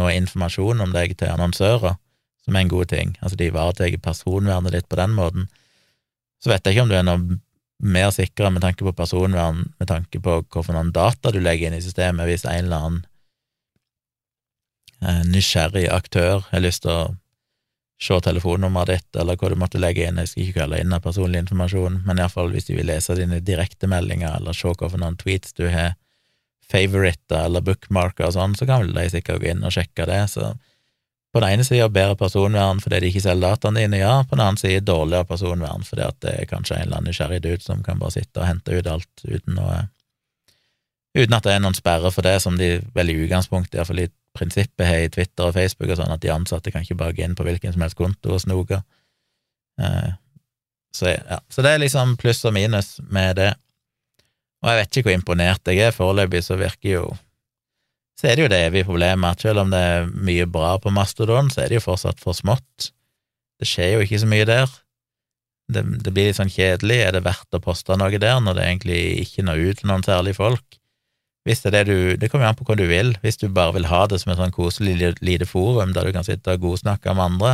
noe, informasjon om deg til annonsører, som er en god ting, altså de ivaretar personvernet ditt på den måten, så vet jeg ikke om du er noe mer sikre med tanke på personvern, med tanke på hvilke data du legger inn i systemet, hvis en eller annen eh, nysgjerrig aktør har lyst til å se telefonnummeret ditt, eller hva du måtte legge inn, jeg skal ikke kalle inn av personlig informasjon, men iallfall hvis de vil lese dine direktemeldinger, eller se noen tweets du har favoritter eller bookmarker og sånn, så kan vel de sikkert gå inn og sjekke det, så på den ene sida bedre personvern fordi de ikke selger dataene dine, ja, på den andre side dårligere personvern fordi at det er kanskje en eller annen nysgjerrig dude som kan bare sitte og hente ut alt uten å Uten at det er noen sperre for det, som de vel i utgangspunktet, iallfall i prinsippet har i Twitter og Facebook og sånn, at de ansatte kan ikke bare gå inn på hvilken som helst konto og snoke. Eh, så, ja. så det er liksom pluss og minus med det. Og jeg vet ikke hvor imponert jeg er. Foreløpig så virker jo Så er det jo det evige problemet at selv om det er mye bra på Mastodon, så er det jo fortsatt for smått. Det skjer jo ikke så mye der. Det, det blir litt sånn kjedelig. Er det verdt å poste noe der når det egentlig ikke når ut til noen særlige folk? Hvis det er det du Det kommer jo an på hva du vil. Hvis du bare vil ha det som et sånn koselig lite forum der du kan sitte og godsnakke med andre,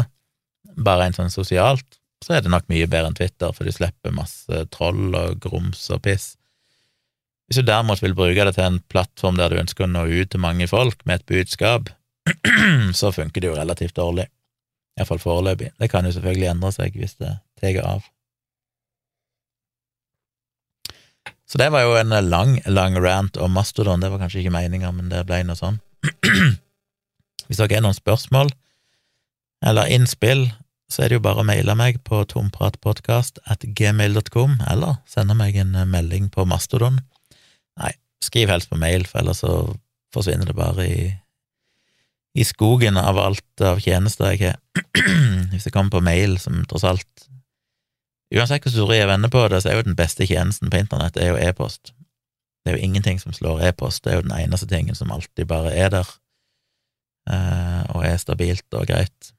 bare en sånn sosialt, så er det nok mye bedre enn Twitter, for du slipper masse troll og grums og piss. Hvis du derimot vil bruke det til en plattform der du ønsker å nå ut til mange folk med et budskap, så funker det jo relativt dårlig. Iallfall foreløpig. Det kan jo selvfølgelig endre seg hvis det tar av. Så det var jo en lang, lang rant om Mastodon. Det var kanskje ikke meninga, men det ble noe sånn. Hvis dere har noen spørsmål eller innspill, så er det jo bare å maile meg på tompratpodkast at gmail.com, eller sende meg en melding på Mastodon. Skriv helst på mail, for ellers så forsvinner det bare i, i skogen av alt av tjenester jeg har. Hvis det kommer på mail, som tross alt Uansett hvor store jeg vender på det, så er jo den beste tjenesten på internett er jo e-post. Det er jo ingenting som slår e-post, det er jo den eneste tingen som alltid bare er der, eh, og er stabilt og greit.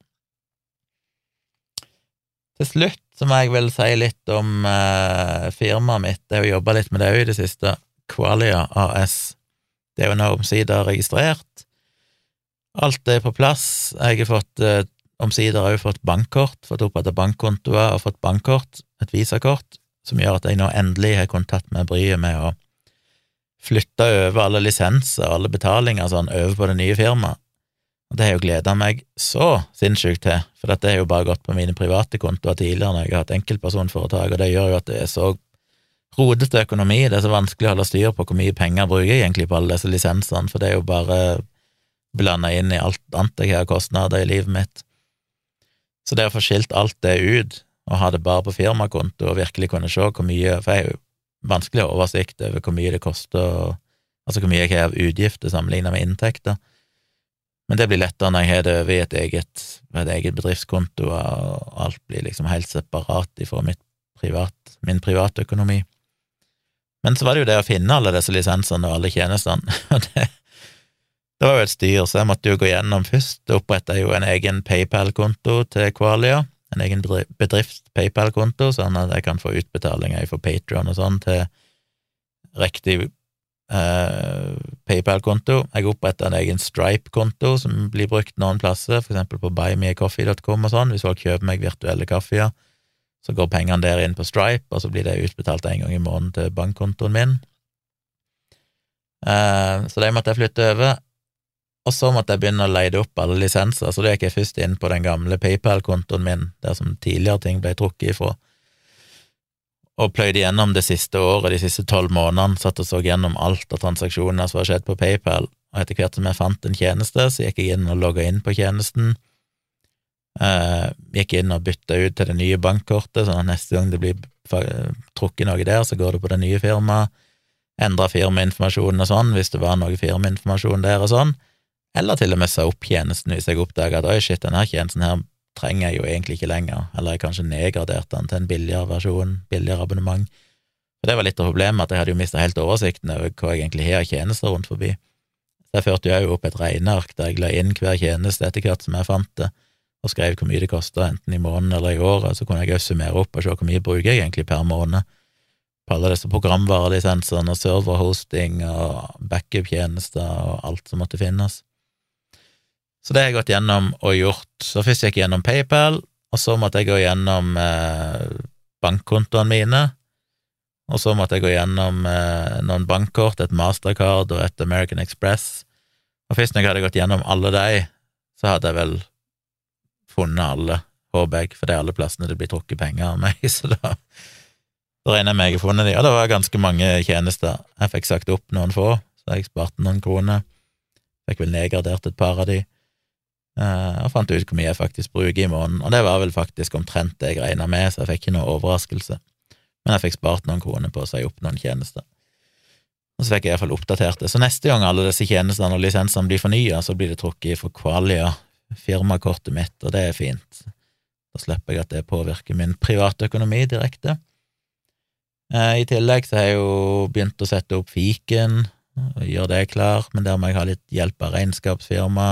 Til slutt så må jeg vel si litt om eh, firmaet mitt, jeg har jo jobba litt med det òg i det siste, Qualia AS. Det er jo nå omsider registrert. Alt er på plass. Jeg har fått eh, Omsider har fått bankkort, fått oppretta bankkontoer og fått bankkort, et visakort, som gjør at jeg nå endelig har kunnet tatt meg bryet med å flytte over alle lisenser og alle betalinger sånn over på det nye firmaet. Og det har jo gleda meg så sinnssykt til, for dette har jo bare gått på mine private kontoer tidligere når jeg har hatt enkeltpersonforetak, og det gjør jo at det er så rodete økonomi, det er så vanskelig å holde styr på hvor mye penger bruker jeg egentlig på alle disse lisensene, for det er jo bare blanda inn i alt annet jeg har kostnader i livet mitt. Så det å få skilt alt det ut, og ha det bare på firmakonto, og virkelig kunne se hvor mye For jeg har jo vanskelig oversikt over hvor mye det koster, altså hvor mye jeg har av utgifter sammenlignet med inntekter. Men det blir lettere når jeg har det over i et eget, et eget bedriftskonto, og alt blir liksom helt separat ifra privat, min privatøkonomi. Men så var det jo det å finne alle disse lisensene og alle tjenestene, og det, det var jo et styr, så jeg måtte jo gå gjennom først. Oppretta jo en egen PayPal-konto til Qualia, en egen bedrifts-PayPal-konto, sånn at jeg kan få utbetalinger fra Patron og sånn til riktig eh, PayPal-konto. Jeg oppretta en egen Stripe-konto som blir brukt noen plasser, for eksempel på buymeacoffee.com og sånn. Hvis folk kjøper meg virtuelle kaffier, så går pengene der inn på Stripe, og så blir det utbetalt en gang i måneden til bankkontoen min. Eh, så det måtte jeg flytte over. Og så måtte jeg begynne å leide opp alle lisenser, så da gikk jeg først inn på den gamle PayPal-kontoen min, der som tidligere ting ble trukket ifra, og pløyde gjennom det siste året, de siste tolv månedene, satt og så gjennom alt av transaksjoner som har skjedd på PayPal, og etter hvert som jeg fant en tjeneste, så gikk jeg inn og logga inn på tjenesten, eh, gikk inn og bytta ut til det nye bankkortet, sånn at neste gang det blir trukket noe der, så går det på det nye firmaet, endra firmainformasjonen og sånn, hvis det var noe firmainformasjon der og sånn, eller til og med sa opp tjenesten hvis jeg oppdaga at oi, shit, denne tjenesten her trenger jeg jo egentlig ikke lenger, eller jeg kanskje nedgraderte den til en billigere versjon, billigere abonnement. Og det var litt av problemet, at jeg hadde jo mista helt oversikten over hva jeg egentlig har av tjenester rundt forbi. Så jeg førte jo opp et regneark der jeg la inn hver tjeneste etter hvert som jeg fant det, og skrev hvor mye det kosta, enten i måneden eller i året, så kunne jeg også summere opp og se hvor mye bruker jeg egentlig per måned på alle disse programvarelisensene og serverhosting og backup-tjenester og alt som måtte finnes. Så det har jeg gått gjennom og gjort. Så først gikk jeg gjennom PayPal, og så måtte jeg gå gjennom eh, bankkontoene mine, og så måtte jeg gå gjennom eh, noen bankkort, et Mastercard og et American Express, og først når jeg hadde gått gjennom alle de, så hadde jeg vel funnet alle, håper jeg, for det er alle plassene det blir trukket penger av meg, så da, da regner jeg med jeg har funnet de, og det var ganske mange tjenester. Jeg fikk sagt opp noen få, så jeg sparte noen kroner, fikk vel nedgradert et par av de. Eh, og fant ut hvor mye jeg faktisk bruker i måneden, og det var vel faktisk omtrent det jeg regna med, så jeg fikk ikke noe overraskelse, men jeg fikk spart noen kroner på å si opp noen tjenester. Og så fikk jeg iallfall oppdatert det. Så neste gang alle disse tjenestene og lisensene blir fornya, så blir det trukket for Qualia, firmakortet mitt, og det er fint. Da slipper jeg at det påvirker min privatøkonomi direkte. Eh, I tillegg så har jeg jo begynt å sette opp fiken, og gjøre det klar, men der må jeg ha litt hjelp av regnskapsfirma.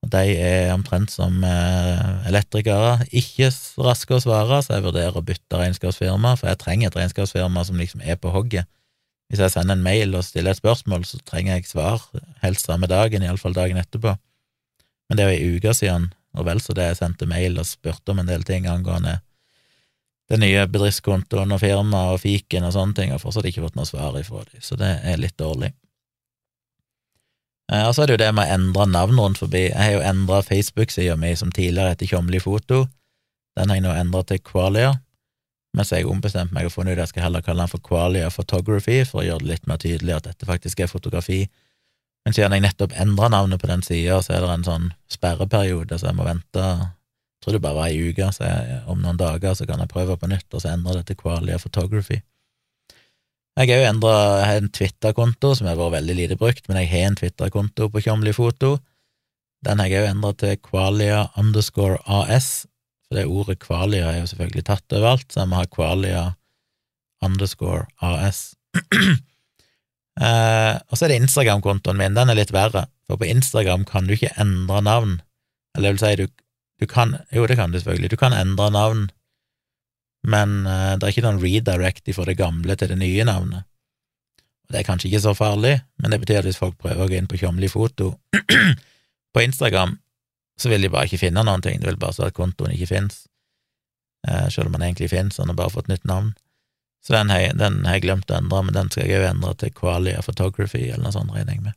og de er omtrent som eh, elektrikere, ikke raske å svare, så jeg vurderer å bytte regnskapsfirma, for jeg trenger et regnskapsfirma som liksom er på hogget. Hvis jeg sender en mail og stiller et spørsmål, så trenger jeg svar, helst samme dagen, iallfall dagen etterpå. Men det er jo ei uke siden, og vel så det, jeg sendte mail og spurte om en del ting angående den nye bedriftskontoen og firmaet og fiken og sånne ting, og fortsatt ikke fått noe svar ifra dem, så det er litt dårlig. Eh, og så er det jo det med å endre navn rundt forbi. Jeg har jo endra Facebook-sida mi, som tidligere het Tjomli Foto. Den har jeg nå endra til Qualia, mens jeg ombestemte meg og funnet ut at jeg skal heller kalle den for Qualia Photography, for å gjøre det litt mer tydelig at dette faktisk er fotografi. Men siden jeg nettopp endra navnet på den sida, så er det en sånn sperreperiode, så jeg må vente Jeg tror det bare var ei uke, så jeg, om noen dager så kan jeg prøve på nytt, og så endre det til Qualia Photography. Jeg har jo endra en Twitter-konto som har vært veldig lite brukt, men jeg har en Twitter-konto på Tjomli Foto. Den har jeg jo endra til Qualia underscore AS, for det ordet Qualia er jo selvfølgelig tatt overalt, så jeg må ha Qualia underscore AS. eh, og så er det Instagram-kontoen min, den er litt verre, for på Instagram kan du ikke endre navn. Eller det vil si, du, du kan Jo, det kan du selvfølgelig, du kan endre navn men eh, det er ikke noen redirect fra det gamle til det nye navnet. Og Det er kanskje ikke så farlig, men det betyr at hvis folk prøver å gå inn på Tjomli foto på Instagram, så vil de bare ikke finne noen ting, det vil bare stå at kontoen ikke fins, eh, selv om den egentlig fins, han har bare fått nytt navn. Så den har, jeg glemt å endre, men den skal jeg jo endre til Qualia Photography, eller noe sånt, regner jeg med.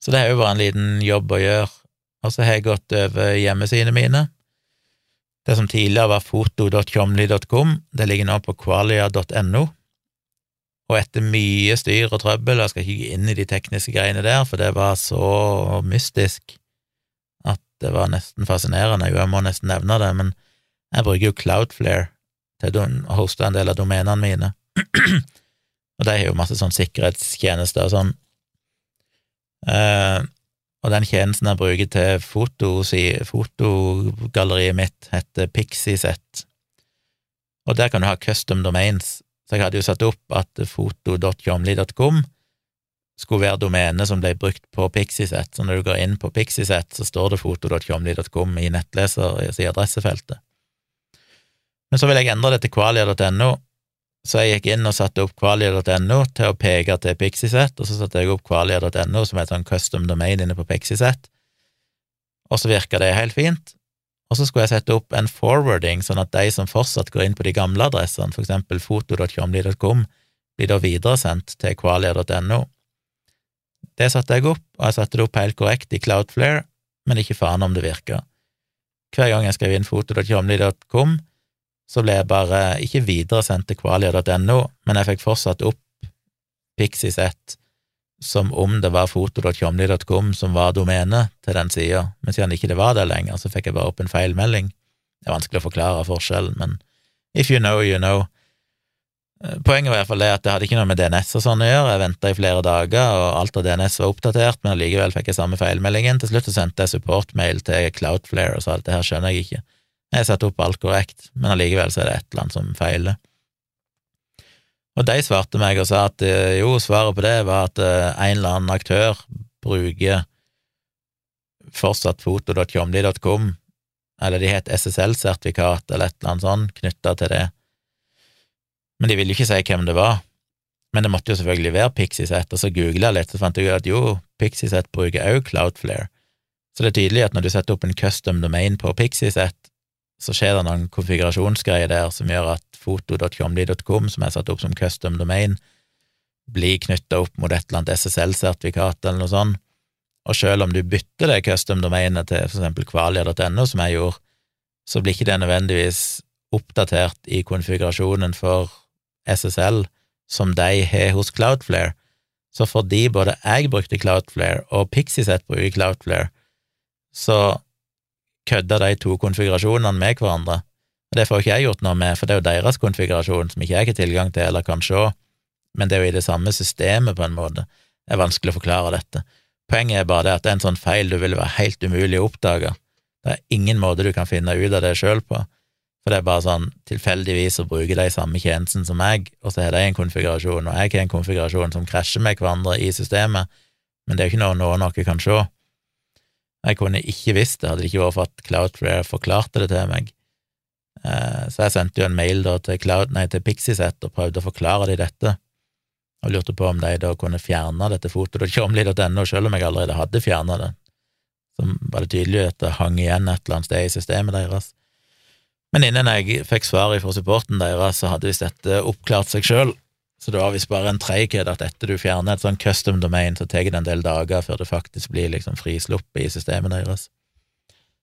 Så det er jo bare en liten jobb å gjøre. Og så har jeg gått over hjemmesidene mine, det som tidligere var foto.tjomli.com, det ligger nå på qualia.no, og etter mye styr og trøbbel, jeg skal ikke gå inn i de tekniske greiene der, for det var så mystisk at det var nesten fascinerende, jo, jeg må nesten nevne det, men jeg bruker jo Cloudflare til å hoste en del av domenene mine, og de har jo masse sånn sikkerhetstjenester og sånn. Eh, og den tjenesten jeg bruker til fotogalleriet mitt, heter Pixiset. Og der kan du ha custom domains, så jeg hadde jo satt opp at foto.jomli.com skulle være domene som ble brukt på Pixiset, så når du går inn på Pixiset, så står det foto.tjomli.com i nettleser i adressefeltet. Men så vil jeg endre det til qualia.no, Så jeg gikk inn og satte opp qualia.no til å peke til Pixiset, og så satte jeg opp qualia.no, som er et sånn custom domain inne på Pixiset, og så virka det helt fint. Og så skulle jeg sette opp en forwarding, sånn at de som fortsatt går inn på de gamle adressene, for eksempel foto.tjomli.com, blir da videresendt til qualia.no. Det satte jeg opp, og jeg satte det opp helt korrekt i Cloudflare, men ikke faen om det virka. Hver gang jeg skrev inn foto.tjomli.com, så ble jeg bare ikke videresendt til qualia.no, men jeg fikk fortsatt opp Pixiset som om det var foto.comly.com som var domenet til den sida, men siden ikke det var det lenger, så fikk jeg bare opp en feilmelding. Det er vanskelig å forklare forskjellen, men if you know, you know. Eh, poenget var i hvert fall det at det hadde ikke noe med DNS og sånn å gjøre, jeg venta i flere dager, og alt av DNS var oppdatert, men allikevel fikk jeg samme feilmeldingen. Til slutt så sendte jeg supportmail til Cloudflare og sa at det her skjønner jeg ikke. Jeg setter opp alt korrekt, men allikevel så er det et eller annet som feiler. Og de svarte meg og sa at eh, jo, svaret på det var at eh, en eller annen aktør bruker fortsatt foto.comly.com, eller de het SSL-sertifikat eller et eller annet sånt knytta til det. Men de ville ikke si hvem det var. Men det måtte jo selvfølgelig være Pixiset, og så googla jeg litt, så fant jeg ut at jo, Pixiset bruker også Cloudflare. Så det er tydelig at når du setter opp en custom domain på Pixiset, så skjer det noen konfigurasjonsgreier der som gjør at foto.comly.com, som er satt opp som custom domain, blir knytta opp mot et eller annet SSL-sertifikat eller noe sånt, og selv om du bytter det custom domainet til for eksempel kvalia.no, som jeg gjorde, så blir ikke det nødvendigvis oppdatert i konfigurasjonen for SSL som de har hos Cloudflare. Så fordi både jeg brukte Cloudflare og Pixiset bruker Cloudflare, så kødda de to konfigurasjonene med hverandre. Og Det får ikke jeg gjort noe med, for det er jo deres konfigurasjon som ikke jeg har tilgang til eller kan se, men det er jo i det samme systemet, på en måte. Det er vanskelig å forklare dette. Poenget er bare det at det er en sånn feil du ville være helt umulig å oppdage. Det er ingen måte du kan finne ut av det sjøl på, for det er bare sånn tilfeldigvis å bruke de samme tjenestene som meg, og så har de en konfigurasjon, og jeg har en konfigurasjon som krasjer med hverandre i systemet, men det er jo ikke noe noen noe kan se. Jeg kunne ikke visst det, hadde det ikke vært for at Cloudflare forklarte det til meg. Eh, så jeg sendte jo en mail da til, Cloud, nei, til Pixiset og prøvde å forklare dem dette, og lurte på om de da kunne fjerne dette fotoet. Tjomli.no, selv om jeg allerede hadde fjerna det, så var det tydelig at det hang igjen et eller annet sted i systemet deres. Men innen jeg fikk svar fra supporten deres, så hadde visst dette oppklart seg sjøl, så det var visst bare en treighet at etter du fjerner et sånn custom domain, så tar det en del dager før det faktisk blir liksom frisluppet i systemet deres.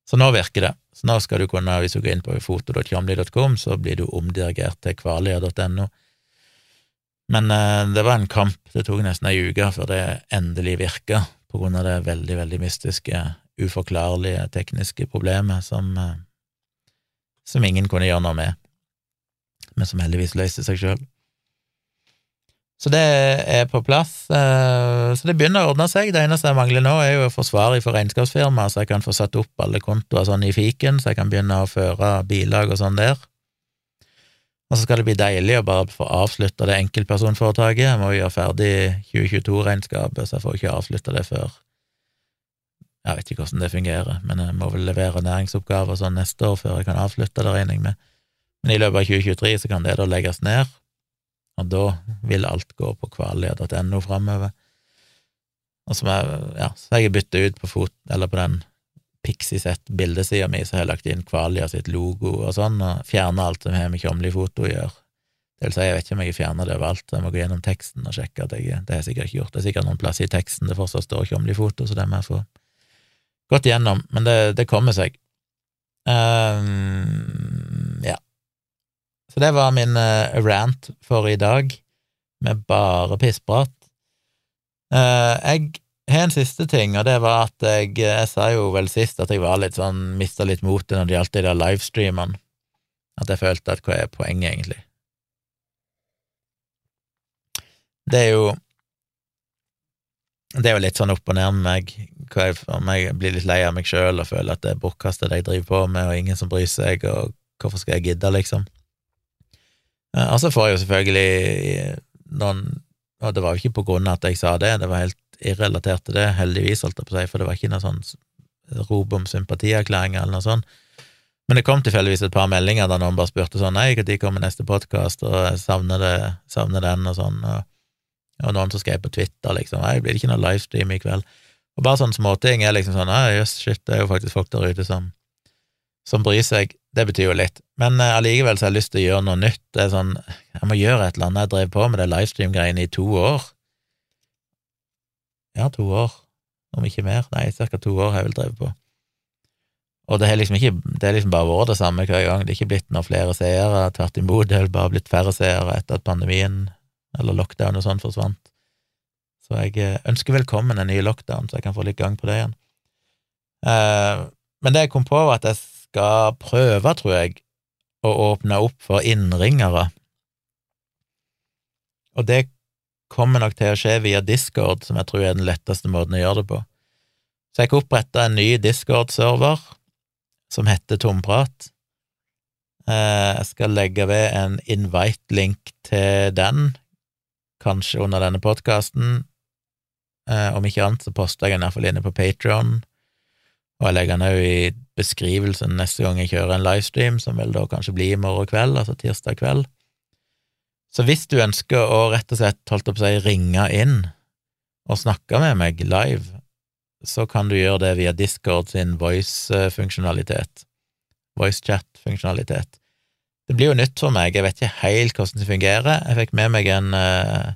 Så nå virker det. Så nå skal du kunne, hvis du går inn på foto.tjomli.com, så blir du omdirigert til kvalia.no. Men eh, det var en kamp. Det tok nesten ei uke før det endelig virka, på grunn av det veldig, veldig mystiske, uforklarlige tekniske problemet som, eh, som ingen kunne gjøre noe med, men som heldigvis løste seg sjøl. Så det er på plass. Eh, så det begynner å ordne seg. Det eneste jeg mangler nå, er jo å få svar fra regnskapsfirmaet, så jeg kan få satt opp alle kontoer sånn i fiken, så jeg kan begynne å føre bilag og sånn der. Og så skal det bli deilig å bare få avslutta det enkeltpersonforetaket. Jeg må jo gjøre ferdig 2022-regnskapet, så jeg får ikke avslutta det før Jeg vet ikke hvordan det fungerer, men jeg må vel levere næringsoppgaver sånn neste år før jeg kan avslutte det, regner jeg med. Men i løpet av 2023 så kan det da legges ned, og da vil alt gå på kvalia.no framover. Og så, jeg, ja, jeg bytta ut på fot, eller på den Pixisett-bildesida mi, så har jeg lagt inn Kvalia sitt logo og sånn, og fjerna alt som har med Tjomli-foto å gjøre. Det vil si, jeg vet ikke om jeg fjerner det overalt, jeg må gå gjennom teksten og sjekke at jeg Det har jeg sikkert ikke gjort, det er sikkert noen plasser i teksten det fortsatt står Tjomli-foto, så det må jeg få gått gjennom, men det, det kommer seg. Um, så det var min uh, rant for i dag, med bare pissprat. Uh, jeg har en siste ting, og det var at jeg, jeg sa jo vel sist at jeg var litt sånn, mista litt motet når det gjaldt de der livestreamene. At jeg følte at hva er poenget, egentlig? Det er jo Det er jo litt sånn opp og ned med meg, jeg, om jeg blir litt lei av meg sjøl og føler at det er bortkasta det jeg driver på med, og ingen som bryr seg, og hvorfor skal jeg gidde, liksom? Eh, og så får jeg jo selvfølgelig noen Og det var jo ikke på grunn av at jeg sa det, det var helt irrelatert til det, heldigvis, holdt jeg på å si, for det var ikke noe sånn rop om sympatierklæringer eller noe sånt. Men det kom tilfeldigvis et par meldinger da noen bare spurte sånn Nei, når kommer neste podkast, og jeg savner, det, savner den, og sånn, og, og noen som skrev på Twitter liksom Nei, blir det ikke noe livestream i kveld? Og bare sånne småting er liksom sånn Jøss, shit, det er jo faktisk folk der ute som, som bryr seg. Det betyr jo litt. Men uh, allikevel så har jeg lyst til å gjøre noe nytt. Det er sånn Jeg må gjøre et eller annet. Jeg drev på med det livestream-greiene i to år. Ja, to år, om ikke mer. Nei, ca. to år har jeg vel drevet på. Og det har liksom ikke Det har liksom bare vært det samme hver gang. Det er ikke blitt noen flere seere. Tvert imot, det har bare blitt færre seere etter at pandemien eller lockdown og sånn forsvant. Så jeg eh, ønsker velkommen en ny lockdown, så jeg kan få litt gang på det igjen. Uh, men det jeg kom på, var at jeg skal prøve, tror jeg, å åpne opp for innringere. Og det kommer nok til å skje via Discord, som jeg tror er den letteste måten å gjøre det på. Så jeg oppretta en ny Discord-server som heter Tomprat. Eh, jeg skal legge ved en invite-link til den, kanskje under denne podkasten. Eh, om ikke annet så poster jeg den iallfall inne på Patron, og jeg legger den òg i beskrivelsen neste gang jeg kjører en livestream, som vil da kanskje bli i morgen kveld, altså tirsdag kveld. Så hvis du ønsker å rett og slett, holdt opp å si, ringe inn og snakke med meg live, så kan du gjøre det via Discord sin voice-funksjonalitet, voice-chat-funksjonalitet. Det blir jo nytt for meg, jeg vet ikke helt hvordan det fungerer. Jeg fikk med meg en, eh,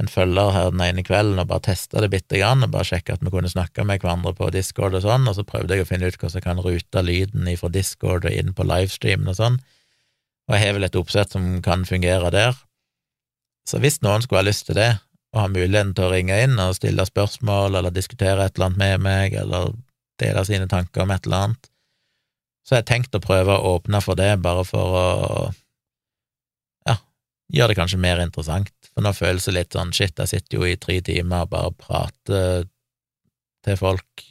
en følger her den ene kvelden og bare testa det bitte grann, og bare sjekka at vi kunne snakke med hverandre på Discord og sånn, og så prøvde jeg å finne ut hvordan jeg kan rute lyden fra Discord og inn på livestreamen og sånn, og jeg har vel et oppsett som kan fungere der. Så hvis noen skulle ha lyst til det, og ha muligheten til å ringe inn og stille spørsmål eller diskutere et eller annet med meg, eller dele sine tanker om et eller annet. Så har jeg tenkt å prøve å åpne for det, bare for å ja, gjøre det kanskje mer interessant. For nå føles det litt sånn shit, jeg sitter jo i tre timer og bare prater til folk,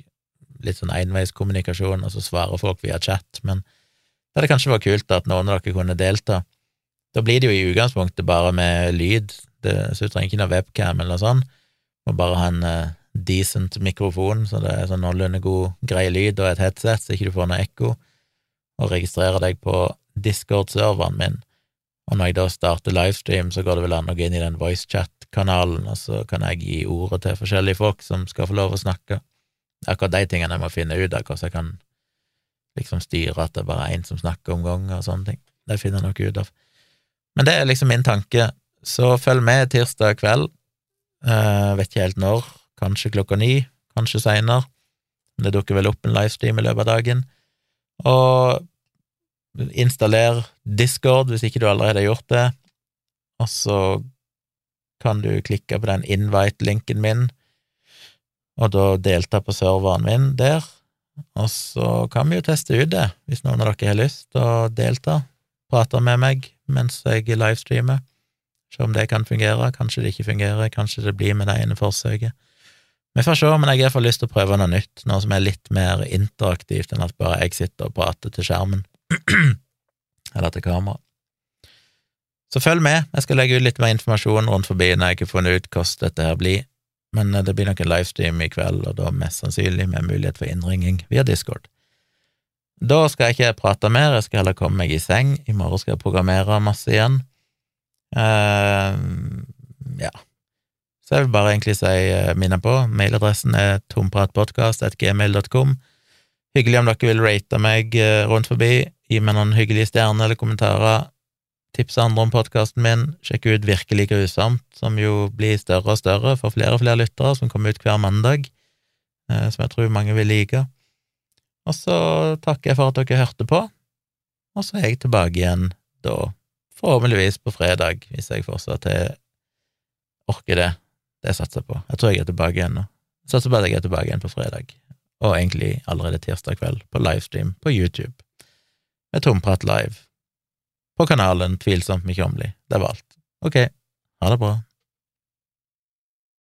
litt sånn enveiskommunikasjon, og så svarer folk via chat, men det hadde kanskje vært kult at noen av dere kunne delta. Da blir det jo i utgangspunktet bare med lyd, det, så du trenger ikke noe webcam eller noe sånt. Må bare ha en uh, decent mikrofon, så det er sånn noenlunde god, grei lyd, og et headset, så ikke du får noe ekko, og registrere deg på Discord-serveren min. Og når jeg da starter livestream, så går det vel an å gå inn i den voicechat-kanalen, og så kan jeg gi ordet til forskjellige folk som skal få lov å snakke. Akkurat de tingene jeg må finne ut av, hvordan jeg kan liksom styre at det er bare én som snakker om gangen, og sånne ting. Det finner jeg nok ut av. Men det er liksom min tanke så følg med tirsdag kveld. Uh, vet ikke helt når. Kanskje klokka ni, kanskje seinere. Det dukker vel opp en livestream i løpet av dagen. Og installer Discord hvis ikke du allerede har gjort det, og så kan du klikke på den invite-linken min, og da delta på serveren min der. Og så kan vi jo teste ut det, hvis noen av dere har lyst til å delta, prate med meg mens jeg livestreamer. Se om det kan fungere, kanskje det ikke fungerer, kanskje det blir med det ene forsøket. Vi får se, men jeg har iallfall lyst til å prøve noe nytt, noe som er litt mer interaktivt enn at bare jeg sitter og prater til skjermen, eller til kamera. Så følg med, jeg skal legge ut litt mer informasjon rundt forbi når jeg har funnet ut hvordan dette her blir, men eh, det blir nok en livestream i kveld, og da mest sannsynlig med mulighet for innringing via Discord. Da skal jeg ikke prate mer, jeg skal heller komme meg i seng, i morgen skal jeg programmere masse igjen. Uh, ja. Så jeg vil bare egentlig si uh, minne på, mailadressen er tompratpodkast.gmail.com. Hyggelig om dere vil rate meg uh, rundt forbi, gi meg noen hyggelige stjerner eller kommentarer. Tipse andre om podkasten min. sjekke ut Virkelig grusomt, som jo blir større og større for flere og flere lyttere, som kommer ut hver mandag, uh, som jeg tror mange vil like. Og så takker jeg for at dere hørte på, og så er jeg tilbake igjen da Forhåpentligvis på fredag, hvis jeg fortsatt orker det. Det satser jeg på. Jeg tror jeg er tilbake igjen nå. Satser på at jeg er tilbake igjen på fredag, og egentlig allerede tirsdag kveld, på livestream på YouTube, med Tomprat live, på kanalen Tvilsomt mekjommelig. Det var alt. Ok, ha det bra.